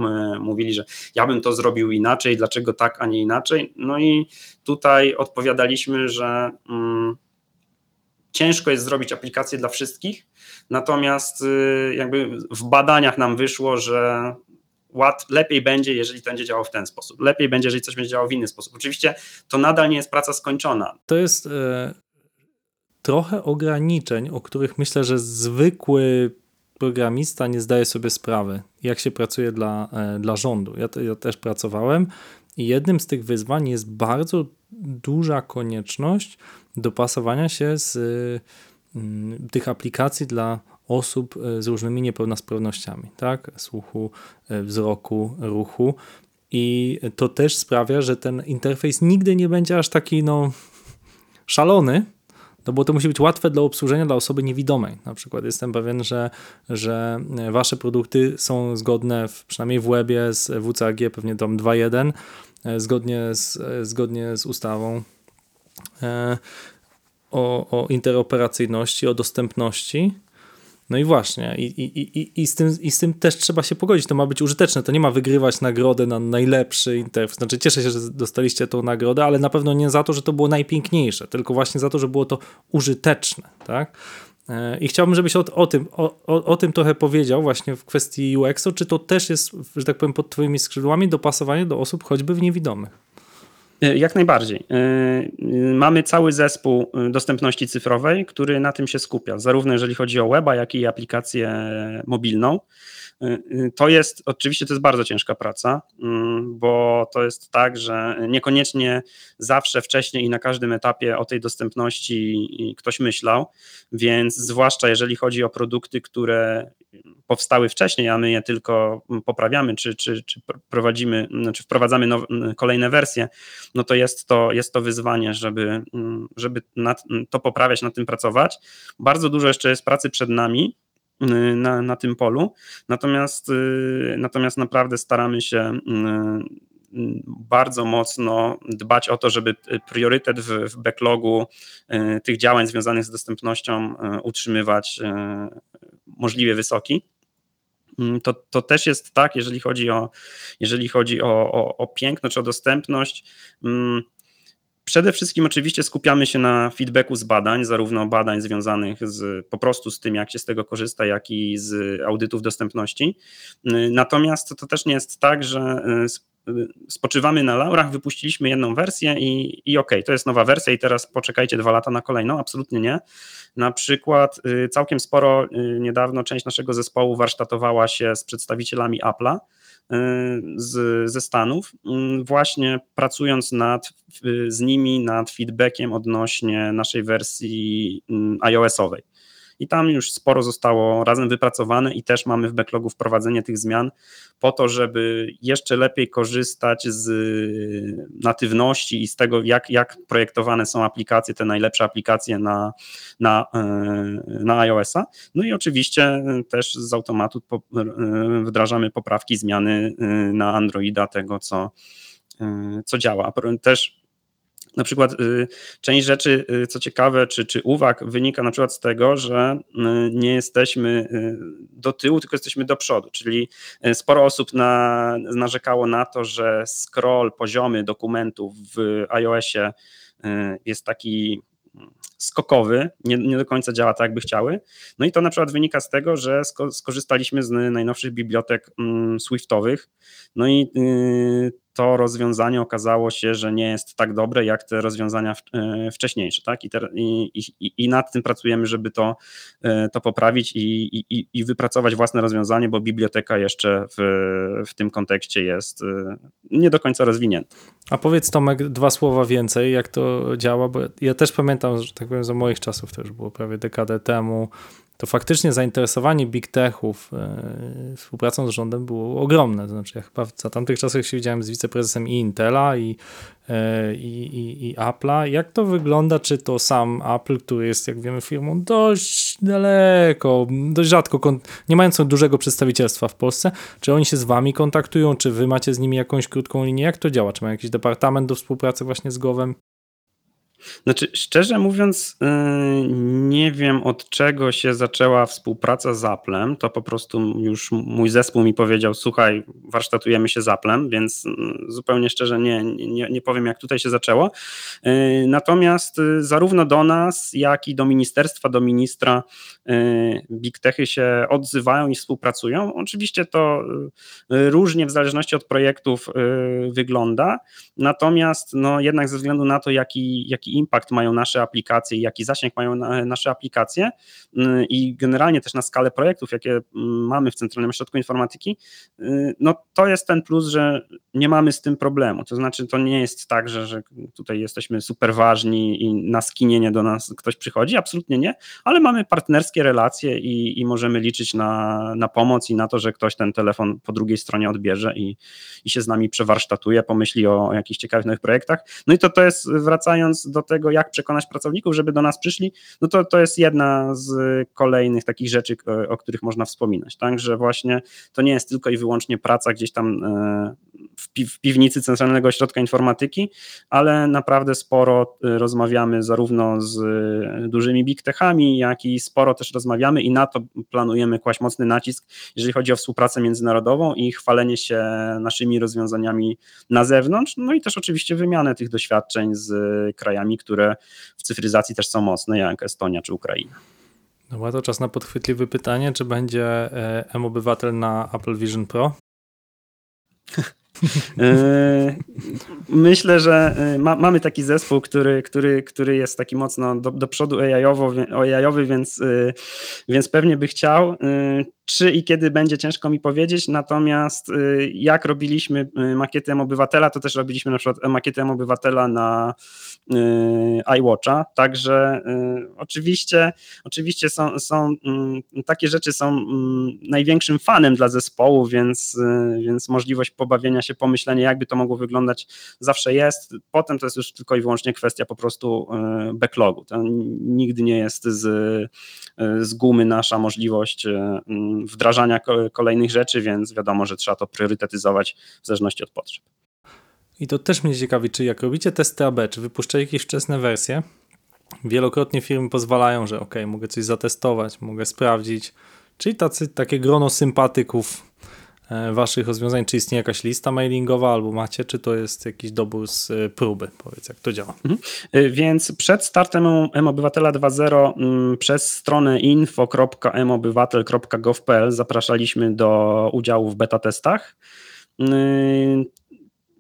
mówili, że ja bym to zrobił inaczej, dlaczego tak, a nie inaczej. No i tutaj odpowiadaliśmy, że mm, ciężko jest zrobić aplikację dla wszystkich, natomiast y, jakby w badaniach nam wyszło, że lepiej będzie, jeżeli to będzie działało w ten sposób. Lepiej będzie, jeżeli coś będzie działało w inny sposób. Oczywiście to nadal nie jest praca skończona. To jest trochę ograniczeń, o których myślę, że zwykły programista nie zdaje sobie sprawy, jak się pracuje dla, e, dla rządu. Ja, ja też pracowałem i jednym z tych wyzwań jest bardzo duża konieczność dopasowania się z mm, tych aplikacji dla osób e, z różnymi niepełnosprawnościami, tak? Słuchu, e, wzroku, ruchu. I to też sprawia, że ten interfejs nigdy nie będzie aż taki no, szalony, no bo to musi być łatwe do obsłużenia dla osoby niewidomej. Na przykład jestem pewien, że, że wasze produkty są zgodne, w, przynajmniej w webie z WCAG, pewnie tam 2.1, e, zgodnie z, e, zgodnie z ustawą e, o, o interoperacyjności, o dostępności. No i właśnie, i, i, i, i, z tym, i z tym też trzeba się pogodzić. To ma być użyteczne. To nie ma wygrywać nagrodę na najlepszy interfejs. Znaczy, cieszę się, że dostaliście tą nagrodę, ale na pewno nie za to, że to było najpiękniejsze, tylko właśnie za to, że było to użyteczne. Tak? E, I chciałbym, żebyś o, o tym, o, o, o, tym trochę powiedział właśnie w kwestii UX-u. Czy to też jest, że tak powiem, pod Twoimi skrzydłami dopasowanie do osób choćby w niewidomych? E, jak najbardziej. E, e, mamy cały zespół dostępności cyfrowej, który na tym się skupia, zarówno jeżeli chodzi o weba, jak i aplikację mobilną. To jest, oczywiście to jest bardzo ciężka praca, mm, bo to jest tak, że niekoniecznie zawsze wcześniej i na każdym etapie o tej dostępności ktoś myślał, więc zwłaszcza jeżeli chodzi o produkty, które powstały wcześniej, a my je tylko poprawiamy, czy, czy, czy prowadzimy, czy znaczy wprowadzamy now, kolejne wersje, no to jest to, jest to wyzwanie, żeby, żeby nad, to poprawiać, nad tym pracować. Bardzo dużo jeszcze jest pracy przed nami, na, na tym polu. Natomiast, natomiast naprawdę staramy się bardzo mocno dbać o to, żeby priorytet w, w backlogu tych działań związanych z dostępnością utrzymywać możliwie wysoki. Mm, to, to też jest tak, jeżeli chodzi o, jeżeli chodzi o, o, o piękno czy o dostępność. Mm, przede wszystkim oczywiście skupiamy się na feedbacku z badań, zarówno badań związanych z, po prostu z tym, jak się z tego korzysta, jak i z audytów dostępności. Natomiast to też nie jest tak, że spoczywamy na laurach, wypuściliśmy jedną wersję i, i okej, okay, to jest nowa wersja i teraz poczekajcie dwa lata na kolejną. Absolutnie nie. Na przykład y, całkiem sporo niedawno część naszego zespołu warsztatowała się z przedstawicielami Apple'a z, ze Stanów, właśnie pracując nad, z nimi nad feedbackiem odnośnie naszej wersji iOS-owej. I tam już sporo zostało razem wypracowane i też mamy w backlogu wprowadzenie tych zmian po to, żeby jeszcze lepiej korzystać z natywności i z tego, jak, jak projektowane są aplikacje, te najlepsze aplikacje na, na, na iOS-a. No i oczywiście też z automatu wdrażamy poprawki, zmiany na Androida, tego co, co działa. Też na przykład y, część rzeczy, y, co ciekawe, czy, czy uwag wynika na przykład z tego, że y, nie jesteśmy do tyłu, tylko jesteśmy do przodu, czyli sporo osób na, narzekało na to, że scroll poziomy dokumentów w iOSie jest taki skokowy, nie, nie, do końca działa tak, jakby chciały. No i to na przykład wynika z tego, że skorzystaliśmy z najnowszych bibliotek mm, Swiftowych. No i to rozwiązanie okazało się, że nie jest tak dobre jak te rozwiązania e, wcześniejsze. Tak? I, te, i, i, I, nad tym pracujemy, żeby to, e, to poprawić i, i, wypracować własne rozwiązanie, bo biblioteka jeszcze w, w tym kontekście jest e, nie do końca rozwinięta. A powiedz Tomek dwa słowa więcej, jak to działa, bo ja też pamiętam, że tak powiem, za moich czasów, już było prawie dekadę temu, to faktycznie zainteresowanie big techów e, współpracą z rządem było ogromne. To znaczy, ja chyba za tamtych czasach się widziałem z wiceprezesem i Intela, i, e, i, i, i Apple'a. Jak to wygląda? Czy to sam Apple, który jest, jak wiemy, firmą dość daleko, dość rzadko, nie mającą dużego przedstawicielstwa w Polsce, czy oni się z wami kontaktują, czy wy macie z nimi jakąś krótką linię? Jak to działa? Czy mają jakiś departament do współpracy właśnie z Gowem? Znaczy, szczerze mówiąc, y, nie wiem od czego się zaczęła współpraca z Applem. To po prostu już mój zespół mi powiedział: Słuchaj, warsztatujemy się z Applem, więc y, zupełnie szczerze nie, nie, nie powiem, jak tutaj się zaczęło. Y, natomiast zarówno do nas, jak i do ministerstwa, do ministra Big Techy się odzywają i współpracują. Oczywiście to różnie w zależności od projektów wygląda, natomiast no, jednak ze względu na to, jaki, jaki impact mają nasze aplikacje i jaki zasięg mają nasze aplikacje y, i generalnie też na skalę projektów, jakie mm, mamy w Centralnym Ośrodku Informatyki, y, no to jest ten plus, że nie mamy z tym problemu. To znaczy, to nie jest tak, że, że tutaj jesteśmy super ważni i na skinienie do nas ktoś przychodzi, absolutnie nie, ale mamy partnerskie relacje i, i możemy liczyć na, na pomoc i na to, że ktoś ten telefon po drugiej stronie odbierze i, i się z nami przewarsztatuje, pomyśli o, o jakichś ciekawych nowych projektach. No i to, to jest, wracając do tego, jak przekonać pracowników, żeby do nas przyszli, no to, to jest jedna z kolejnych takich rzeczy, o których można wspominać. Tak, że właśnie to nie jest tylko i wyłącznie praca gdzieś tam e, w, pi w piwnicy Centralnego Ośrodka Informatyki, ale naprawdę sporo e, rozmawiamy zarówno z dużymi big techami, jak i sporo też rozmawiamy i na to planujemy kłaść mocny nacisk, jeżeli chodzi o współpracę międzynarodową i chwalenie się naszymi rozwiązaniami na zewnątrz, no i też oczywiście wymianę tych doświadczeń z krajami, które w cyfryzacji też są mocne, jak Estonia czy Ukraina. Dobra, to czas na podchwytliwe pytanie, czy będzie e, M-Obywatel na Apple Vision Pro? E, myślę, że e, ma, mamy taki zespół, który, który, który jest taki mocno do, do przodu AI-owy, więc, więc pewnie by chciał. Czy i kiedy będzie ciężko mi powiedzieć, natomiast jak robiliśmy makietę obywatela, to też robiliśmy na przykład makietę obywatela na iWatcha, także oczywiście, oczywiście są, są mm, takie rzeczy są mm, największym fanem dla zespołu, więc, więc możliwość pobawienia się, pomyślenia jakby to mogło wyglądać zawsze jest, potem to jest już tylko i wyłącznie kwestia po prostu backlogu, to nigdy nie jest z, z gumy nasza możliwość mm, wdrażania kolejnych rzeczy, więc wiadomo, że trzeba to priorytetyzować w zależności od potrzeb. I to też mnie ciekawi, czy jak robicie testy AB, czy wypuszczacie jakieś wczesne wersje, wielokrotnie firmy pozwalają, że ok, mogę coś zatestować, mogę sprawdzić, czyli tacy, takie grono sympatyków E, waszych rozwiązań? Czy istnieje jakaś lista mailingowa albo macie, czy to jest jakiś dobór z e, próby? Powiedz, jak to działa. Mhm. E, więc przed startem M-Obywatela 2.0 mm, przez stronę info.mobywatel.gov.pl zapraszaliśmy do udziału w beta testach.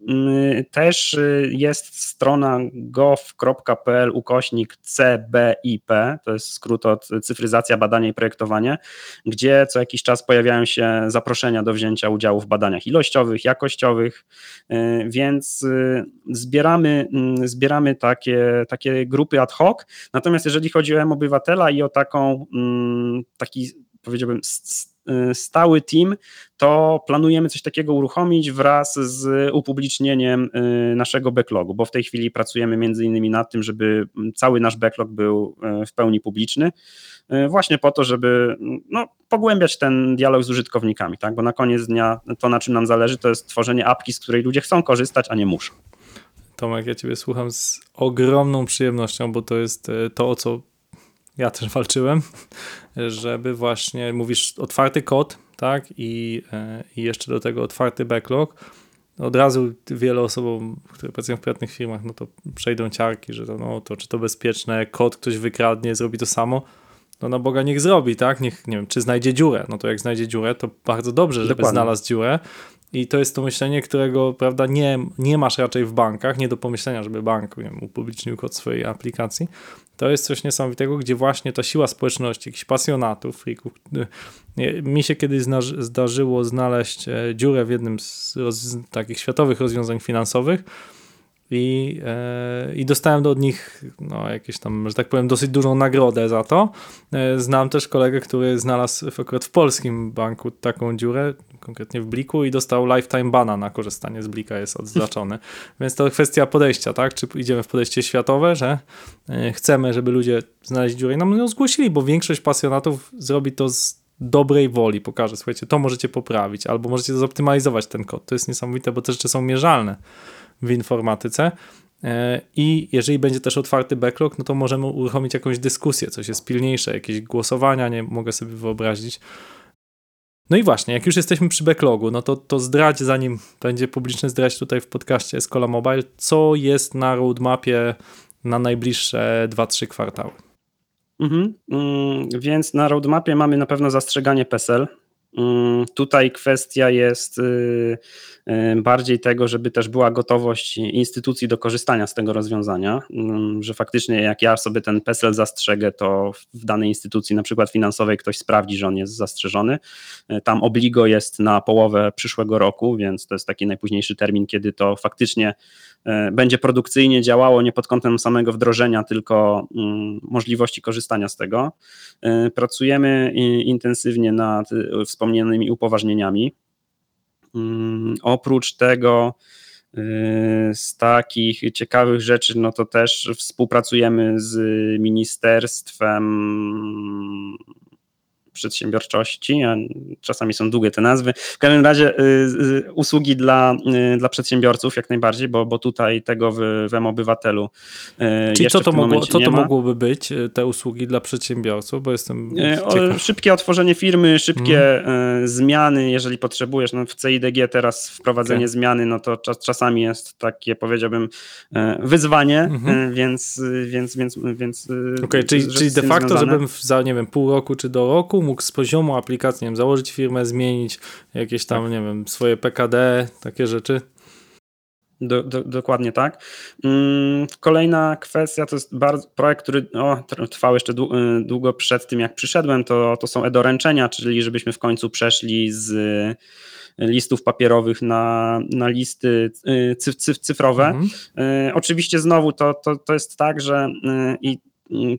Mm, też y, jest strona gov.pl ukośnik CBIP, to jest skrót od cyfryzacja, badanie i projektowanie, gdzie co jakiś czas pojawiają się zaproszenia do wzięcia udziału w badaniach ilościowych, jakościowych, y, więc y, zbieramy, mm, zbieramy takie, takie grupy ad hoc. Natomiast jeżeli chodzi o M-Obywatela i o taką, mm, taki powiedziałbym stały team, to planujemy coś takiego uruchomić wraz z upublicznieniem naszego backlogu, bo w tej chwili pracujemy między innymi nad tym, żeby cały nasz backlog był w pełni publiczny, właśnie po to, żeby no, pogłębiać ten dialog z użytkownikami, tak? bo na koniec dnia to, na czym nam zależy, to jest tworzenie apki, z której ludzie chcą korzystać, a nie muszą. Tomek, ja Ciebie słucham z ogromną przyjemnością, bo to jest to, o co ja też walczyłem, żeby właśnie, mówisz, otwarty kod, tak, i, e, i jeszcze do tego otwarty backlog. Od razu wiele osobom, które pracują w prywatnych firmach, no to przejdą ciarki, że to, no, to czy to bezpieczne, kod ktoś wykradnie, zrobi to samo. No na Boga niech zrobi, tak? Niech, nie wiem, czy znajdzie dziurę. No to jak znajdzie dziurę, to bardzo dobrze, żeby Dokładnie. znalazł dziurę. I to jest to myślenie, którego prawda, nie, nie masz raczej w bankach, nie do pomyślenia, żeby bank wiem, upublicznił kod swojej aplikacji. To jest coś niesamowitego, gdzie właśnie ta siła społeczności, jakichś pasjonatów, freaków. Mi się kiedyś zdarzyło znaleźć e, dziurę w jednym z takich światowych rozwiązań finansowych, i, e, i dostałem od nich no, jakieś tam, że tak powiem, dosyć dużą nagrodę za to. E, znam też kolegę, który znalazł akurat w polskim banku taką dziurę, konkretnie w Bliku i dostał lifetime bana na korzystanie z Blika, jest odznaczony. Więc to kwestia podejścia, tak? Czy idziemy w podejście światowe, że e, chcemy, żeby ludzie znaleźli dziurę i nam ją zgłosili, bo większość pasjonatów zrobi to z dobrej woli, pokaże, słuchajcie, to możecie poprawić, albo możecie zoptymalizować ten kod. To jest niesamowite, bo te rzeczy są mierzalne w informatyce. E, I jeżeli będzie też otwarty backlog, no to możemy uruchomić jakąś dyskusję, coś jest pilniejsze, jakieś głosowania, nie mogę sobie wyobrazić. No i właśnie, jak już jesteśmy przy backlogu, no to, to zdradź, zanim będzie publiczny zdradź tutaj w podcaście Escola Mobile, co jest na roadmapie na najbliższe 2-3 kwartały. Mhm. Mm, więc na roadmapie mamy na pewno zastrzeganie PESEL. Mm, tutaj kwestia jest y, y, bardziej tego, żeby też była gotowość instytucji do korzystania z tego rozwiązania, mm, że faktycznie jak ja sobie ten PESEL zastrzegę, to w danej instytucji, na przykład finansowej, ktoś sprawdzi, że on jest zastrzeżony. Y, tam obligo jest na połowę przyszłego roku, więc to jest taki najpóźniejszy termin, kiedy to faktycznie będzie produkcyjnie działało nie pod kątem samego wdrożenia, tylko mm, możliwości korzystania z tego. Pracujemy intensywnie nad wspomnianymi upoważnieniami. Mm, oprócz tego y, z takich ciekawych rzeczy, no to też współpracujemy z ministerstwem przedsiębiorczości, a czasami są długie te nazwy. W każdym razie y, y, usługi dla, y, dla przedsiębiorców jak najbardziej, bo, bo tutaj tego w, w obywatelu Czyli co to, mogło, co to mogłoby być, te usługi dla przedsiębiorców, bo jestem o, Szybkie otworzenie firmy, szybkie hmm. zmiany, jeżeli potrzebujesz, no w CIDG teraz wprowadzenie okay. zmiany, no to czas, czasami jest takie powiedziałbym wyzwanie, mhm. więc więc, więc, więc okay, czyli, czyli de facto, związane. żebym za nie wiem, pół roku czy do roku mógł z poziomu aplikacji, nie wiem, założyć firmę, zmienić jakieś tam, tak. nie wiem, swoje PKD, takie rzeczy. Do, do, dokładnie tak. Mm, kolejna kwestia to jest bardzo, projekt, który o, trwał jeszcze y, długo przed tym, jak przyszedłem, to, to są e-doręczenia, czyli żebyśmy w końcu przeszli z listów papierowych na, na listy y, cyf, cyf, cyfrowe. Mhm. Y, oczywiście znowu to, to, to jest tak, że i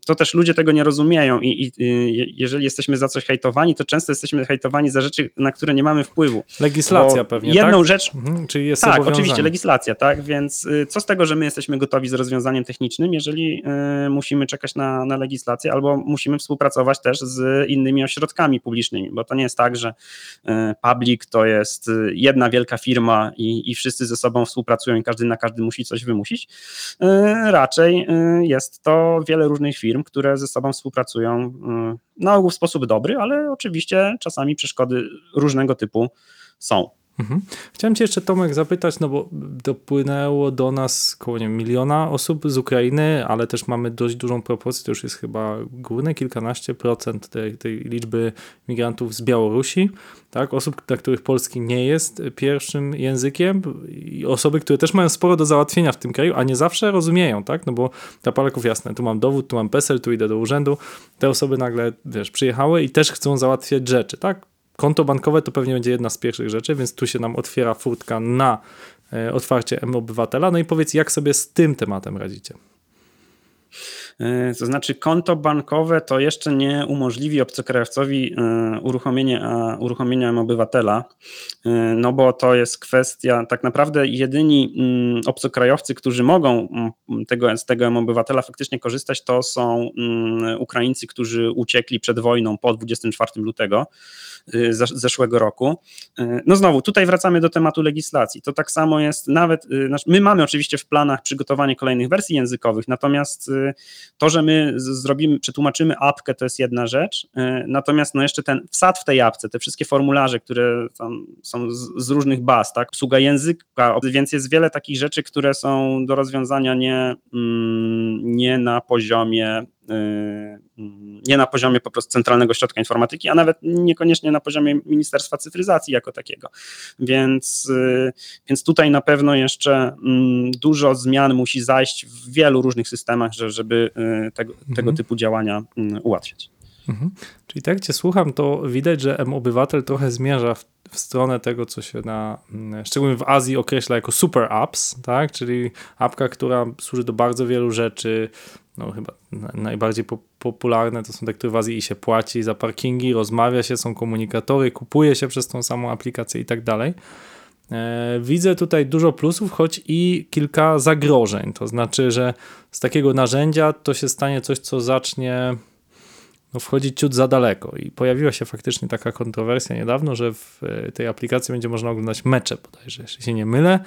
to też ludzie tego nie rozumieją i, i, jeżeli jesteśmy za coś hejtowani, to często jesteśmy hejtowani za rzeczy, na które nie mamy wpływu. Legislacja Bo pewnie, Jedną tak? rzecz... Mhm, czyli jest Tak, oczywiście, legislacja, tak, więc y, co z tego, że my jesteśmy gotowi z rozwiązaniem technicznym, jeżeli y, musimy czekać na, na legislację albo musimy współpracować też z innymi ośrodkami publicznymi, bo to nie jest tak, że y, public to jest jedna wielka firma i, i wszyscy ze sobą współpracują i każdy na każdy musi coś wymusić. Raczej jest to wiele różnych różnych firm, które ze sobą współpracują y, na ogół w sposób dobry, ale oczywiście czasami przeszkody różnego typu są. Mhm. Chciałem Cię jeszcze, Tomek, zapytać, no bo dopłynęło do nas około nie miliona osób z Ukrainy, ale też mamy dość dużą proporcję, to już jest chyba górne kilkanaście procent tej, tej liczby migrantów z Białorusi, tak? osób, dla których polski nie jest pierwszym językiem i osoby, które też mają sporo do załatwienia w tym kraju, a nie zawsze rozumieją, tak? no bo dla Polaków jasne, tu mam dowód, tu mam PESEL, tu idę do urzędu, te osoby nagle, wiesz, przyjechały i też chcą załatwiać rzeczy, tak? Konto bankowe to pewnie będzie jedna z pierwszych rzeczy, więc tu się nam otwiera furtka na e, otwarcie M-Obywatela. No i powiedz, jak sobie z tym tematem radzicie? E, to znaczy, konto bankowe to jeszcze nie umożliwi obcokrajowcowi e, uruchomienie, uruchomienia obywatela, e, no bo to jest kwestia, tak naprawdę jedyni mm, obcokrajowcy, którzy mogą mm, tego, z tego obywatela faktycznie korzystać, to są mm, Ukraińcy, którzy uciekli przed wojną po 24 lutego zeszłego roku. No znowu, tutaj wracamy do tematu legislacji. To tak samo jest nawet, my mamy oczywiście w planach przygotowanie kolejnych wersji językowych, natomiast to, że my zrobimy, przetłumaczymy apkę, to jest jedna rzecz, e, natomiast no jeszcze ten wsad w tej apce, te wszystkie formularze, które są z, z, różnych baz, tak, obsługa języka, więc jest wiele takich rzeczy, które są do rozwiązania nie, mm, nie na poziomie nie na poziomie po prostu Centralnego Środka Informatyki, a nawet niekoniecznie na poziomie Ministerstwa Cyfryzacji jako takiego. Więc, y, więc tutaj na pewno jeszcze mm, dużo zmian musi zajść w wielu różnych systemach, żeby y, tego, mhm. tego typu działania mm, ułatwiać. Mhm. Czyli tak cię słucham, to widać, że M-Obywatel trochę zmierza w, w, stronę tego, co się na, mm, szczególnie w Azji określa jako super apps, tak? czyli apka, która służy do bardzo wielu rzeczy, no chyba najbardziej po popularne to są te, które w Azji i się płaci za parkingi, rozmawia się, są komunikatory, kupuje się przez tą samą aplikację i tak dalej. E, widzę tutaj dużo plusów, choć i kilka zagrożeń. To znaczy, że z takiego narzędzia to się stanie coś, co zacznie no, wchodzić ciut za daleko. I pojawiła się faktycznie taka kontrowersja niedawno, że w e, tej aplikacji będzie można oglądać mecze bodajże, jeśli się nie mylę,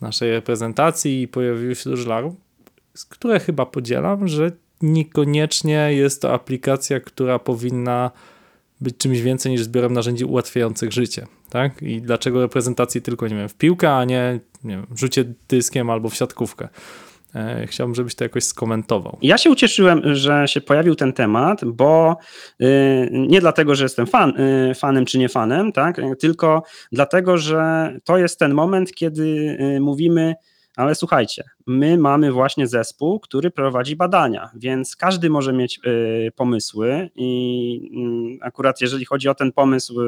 naszej reprezentacji i pojawiły się dużo larów które chyba podzielam, że niekoniecznie jest to aplikacja, która powinna być czymś więcej niż zbiorem narzędzi ułatwiających życie. Tak? I dlaczego reprezentacji tylko, nie wiem, w piłkę, a nie, nie wiem, rzucie dyskiem albo w siatkówkę. E, chciałbym, żebyś to jakoś skomentował. Ja się ucieszyłem, że się pojawił ten temat, bo y, nie dlatego, że jestem fan, y, fanem czy nie fanem, tak? tylko dlatego, że to jest ten moment, kiedy y, mówimy, ale słuchajcie, my mamy właśnie zespół, który prowadzi badania, więc każdy może mieć y, pomysły i mm, akurat jeżeli chodzi o ten pomysł,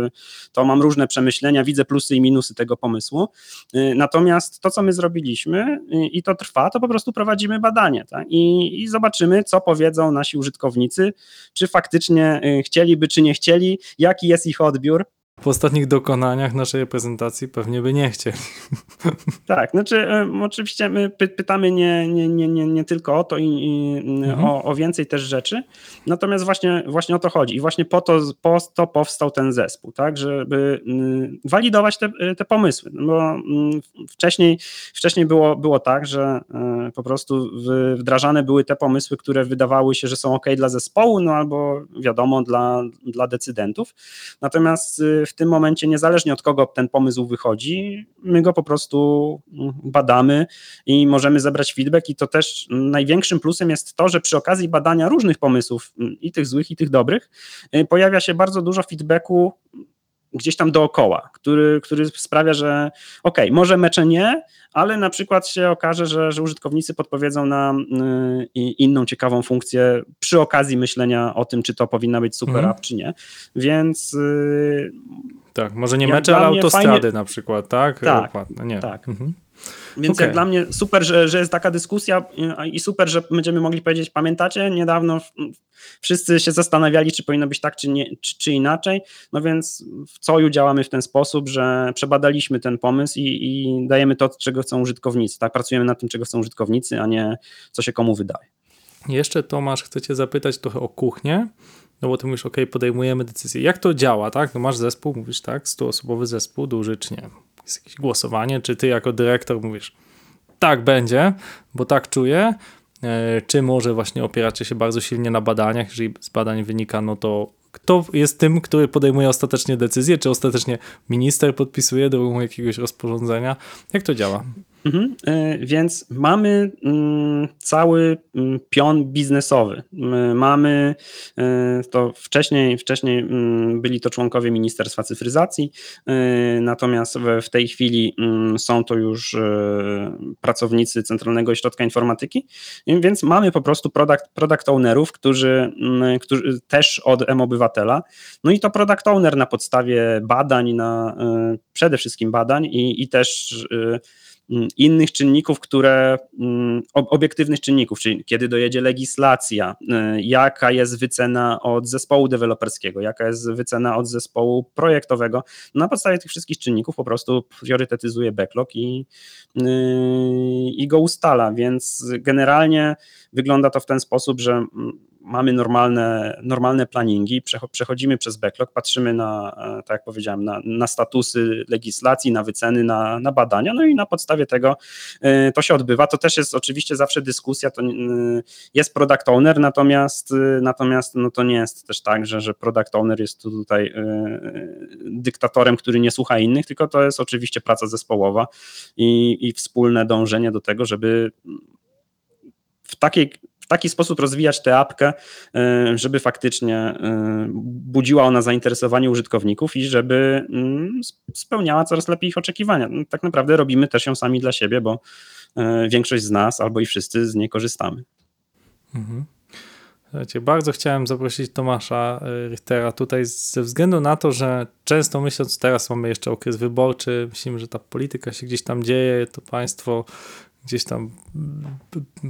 to mam różne przemyślenia, widzę plusy i minusy tego pomysłu. Y, natomiast to, co my zrobiliśmy y, i to trwa, to po prostu prowadzimy badanie tak? I, i zobaczymy, co powiedzą nasi użytkownicy, czy faktycznie chcieliby, czy nie chcieli, jaki jest ich odbiór po ostatnich dokonaniach naszej reprezentacji pewnie by nie chcieli. Tak, znaczy oczywiście my py pytamy nie, nie, nie, nie, nie tylko o to i, i mhm. o, o, więcej też rzeczy, natomiast właśnie, właśnie o to chodzi. I właśnie po to, po to powstał ten zespół, tak, żeby walidować te, te pomysły, no bo wcześniej, wcześniej było, było tak, że e, po prostu wdrażane były te pomysły, które wydawały się, że są ok dla zespołu, no albo wiadomo dla, dla decydentów, natomiast y, w tym momencie, niezależnie od kogo ten pomysł wychodzi, my go po prostu badamy i możemy zebrać feedback. I to też największym plusem jest to, że przy okazji badania różnych pomysłów, i tych złych, i tych dobrych, y, pojawia się bardzo dużo feedbacku gdzieś tam dookoła, który, który sprawia, że ok, może mecze nie, ale na przykład się okaże, że, że użytkownicy podpowiedzą na y, inną ciekawą funkcję przy okazji myślenia o tym, czy to powinna być super mhm. app, czy nie. Więc. Y, tak, może nie mecze, ale autostrady fajnie... na przykład, tak? Tak, nie. tak. Mhm. Więc okay. jak dla mnie super, że, że jest taka dyskusja i super, że będziemy mogli powiedzieć, pamiętacie, niedawno wszyscy się zastanawiali, czy powinno być tak, czy, nie, czy, czy inaczej. No więc w Coju działamy w ten sposób, że przebadaliśmy ten pomysł i, i dajemy to, czego chcą użytkownicy. Tak? Pracujemy nad tym, czego chcą użytkownicy, a nie co się komu wydaje. Jeszcze Tomasz, chcecie zapytać trochę o kuchnię, no bo ty mówisz, ok, podejmujemy decyzję. Jak to działa, tak? No masz zespół, mówisz, tak, 100-osobowy zespół, duży czy nie? Jest jakieś głosowanie, czy ty jako dyrektor mówisz, tak będzie, bo tak czuję, e, czy może właśnie opieracie się bardzo silnie na badaniach, jeżeli z badań wynika, no to kto jest tym, który podejmuje ostatecznie decyzję, czy ostatecznie minister podpisuje drogą jakiegoś rozporządzenia. Jak to działa? Mhm. Y, Więc mamy mm, cały mm, pion biznesowy. My Mamy y, to wcześniej, wcześniej mm, byli to członkowie Ministerstwa Cyfryzacji, y, natomiast w, tej chwili są to już pracownicy Centralnego Ośrodka Informatyki, więc mamy po prostu product, product ownerów, którzy, którzy też od M-Obywatela. No i to product owner na podstawie badań, na, przede wszystkim badań i, i też innych czynników, które mm, ob- obiektywnych czynników, czyli kiedy dojedzie legislacja, y, jaka jest wycena od zespołu deweloperskiego, jaka jest wycena od zespołu projektowego. Na podstawie tych wszystkich czynników po prostu priorytetyzuje backlog i, y, i go ustala, więc generalnie wygląda to w ten sposób, że mm, mamy normalne, normalne planningi, przecho- przechodzimy przez backlog, patrzymy na, e, tak jak powiedziałem, na, na statusy legislacji, na wyceny, na, na badania, no i na podstawie tego e, to się odbywa. To też jest oczywiście zawsze dyskusja, to e, jest product owner, natomiast, natomiast no to nie jest też tak, że, że product owner jest tu tutaj dyktatorem, który nie słucha innych, tylko to jest oczywiście praca zespołowa i, i wspólne dążenie do tego, żeby w takiej taki sposób rozwijać tę apkę, y, żeby faktycznie y, budziła ona zainteresowanie użytkowników i żeby mm, spełniała coraz lepiej ich oczekiwania. No, Tak naprawdę robimy też ją sami dla siebie, bo y, większość z nas albo i wszyscy z niej korzystamy. Mhm. Słuchajcie, bardzo chciałem zaprosić Tomasza Richtera tutaj ze względu na to, że często myśląc, teraz mamy jeszcze okres wyborczy, myślimy, że ta polityka się gdzieś tam dzieje, to państwo gdzieś tam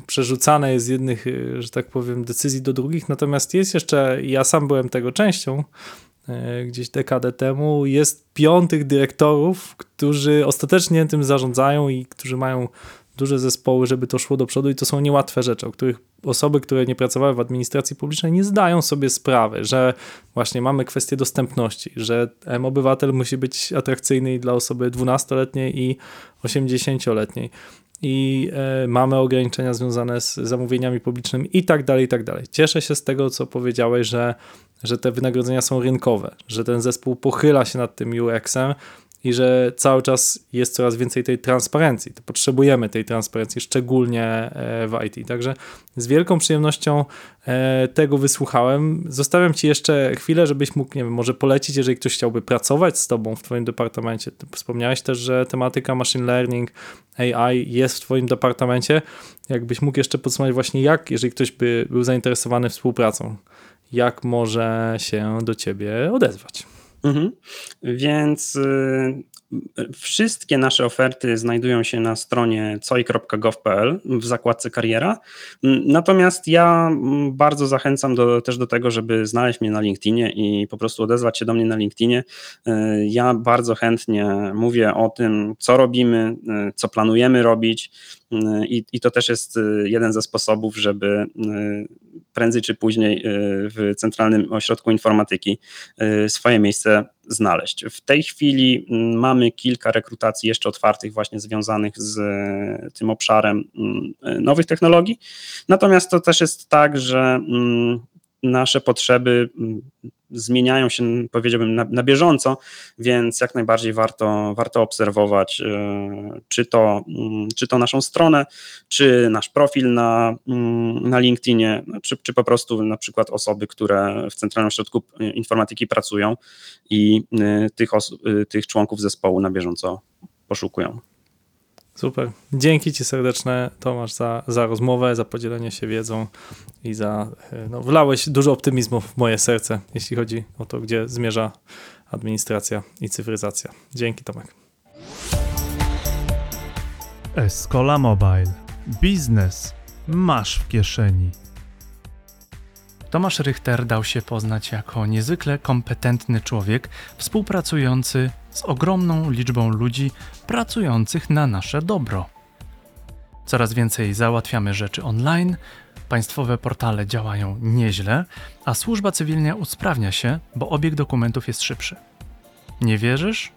przerzucane jest z jednych, y, że tak powiem, decyzji do drugich, natomiast jest jeszcze, ja sam byłem tego częścią, y, gdzieś dekadę temu, jest piątych dyrektorów, którzy ostatecznie tym zarządzają i którzy mają duże zespoły, żeby to szło do przodu. I to są niełatwe rzeczy, o których osoby, które nie pracowały w administracji publicznej nie zdają sobie sprawy, że właśnie mamy kwestię dostępności, że M-Obywatel musi być atrakcyjny dla osoby 12-letniej i 80-letniej i e, mamy ograniczenia związane z zamówieniami publicznymi i tak dalej, i tak dalej. Cieszę się z tego, co powiedziałeś, że, że te wynagrodzenia są rynkowe, że ten zespół pochyla się nad tym UX-em i że cały czas jest coraz więcej tej transparencji. To potrzebujemy tej transparencji, szczególnie e, w IT. Także z wielką przyjemnością e, tego wysłuchałem. Zostawiam Ci jeszcze chwilę, żebyś mógł, nie wiem, może polecić, jeżeli ktoś chciałby pracować z Tobą w Twoim departamencie. Ty Wspomniałeś też, że tematyka machine learning, AI jest w Twoim departamencie. Jakbyś mógł jeszcze podsumować właśnie jak, jeżeli ktoś by był zainteresowany współpracą, jak może się do Ciebie odezwać? Mhm. Więc y, wszystkie nasze oferty znajdują się na stronie coi.gov.pl w zakładce kariera. Natomiast ja mm, bardzo zachęcam do, też do tego, żeby znaleźć mnie na LinkedInie i po prostu odezwać się do mnie na LinkedInie. Y, Ja bardzo chętnie mówię o tym, co robimy, y, co planujemy robić. I, I to też jest y, jeden ze sposobów, żeby y, prędzej czy później y, w Centralnym Ośrodku Informatyki swoje miejsce znaleźć. W tej chwili mm, mamy kilka rekrutacji jeszcze otwartych, właśnie związanych z tym obszarem mm, nowych technologii. Natomiast to też jest tak, że mm, nasze potrzeby mm, zmieniają się, powiedziałbym, na, na bieżąco, więc jak najbardziej warto, warto obserwować, e, czy to, mm, czy to naszą stronę, czy nasz profil na, mm, na LinkedInie, czy, czy po prostu na przykład osoby, które w Centralnym Ośrodku Informatyki pracują i y, tych, osób, tych członków zespołu na bieżąco poszukują. Super. Dzięki Ci serdeczne, Tomasz, za, za rozmowę, za podzielenie się wiedzą i za. e, No, wlałeś dużo optymizmu w moje serce, jeśli chodzi o to, gdzie zmierza administracja i cyfryzacja. Dzięki, Tomek. Escola Mobile. Biznes masz w kieszeni. Tomasz Richter dał się poznać jako niezwykle kompetentny człowiek, współpracujący z ogromną liczbą ludzi pracujących na nasze dobro. Coraz więcej załatwiamy rzeczy online, państwowe portale działają nieźle, a służba cywilna usprawnia się, bo obieg dokumentów jest szybszy. Nie wierzysz?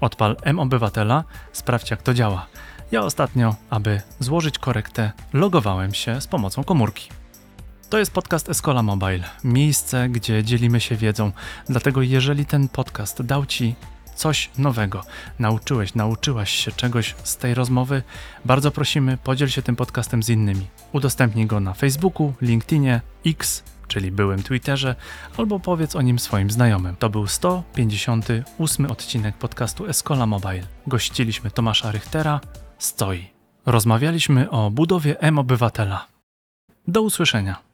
Odpal M-Obywatela, sprawdź jak to działa. Ja ostatnio, aby złożyć korektę, logowałem się z pomocą komórki. To jest podcast Escola Mobile, miejsce, gdzie dzielimy się wiedzą. Dlatego jeżeli ten podcast dał Ci coś nowego, nauczyłeś, nauczyłaś się czegoś z tej rozmowy, bardzo prosimy, podziel się tym podcastem z innymi. Udostępnij go na Facebooku, LinkedInie, X, czyli byłym Twitterze, albo powiedz o nim swoim znajomym. To był 158 odcinek podcastu Escola Mobile. Gościliśmy Tomasza Richtera z COI. Rozmawialiśmy o budowie M-Obywatela. Do usłyszenia.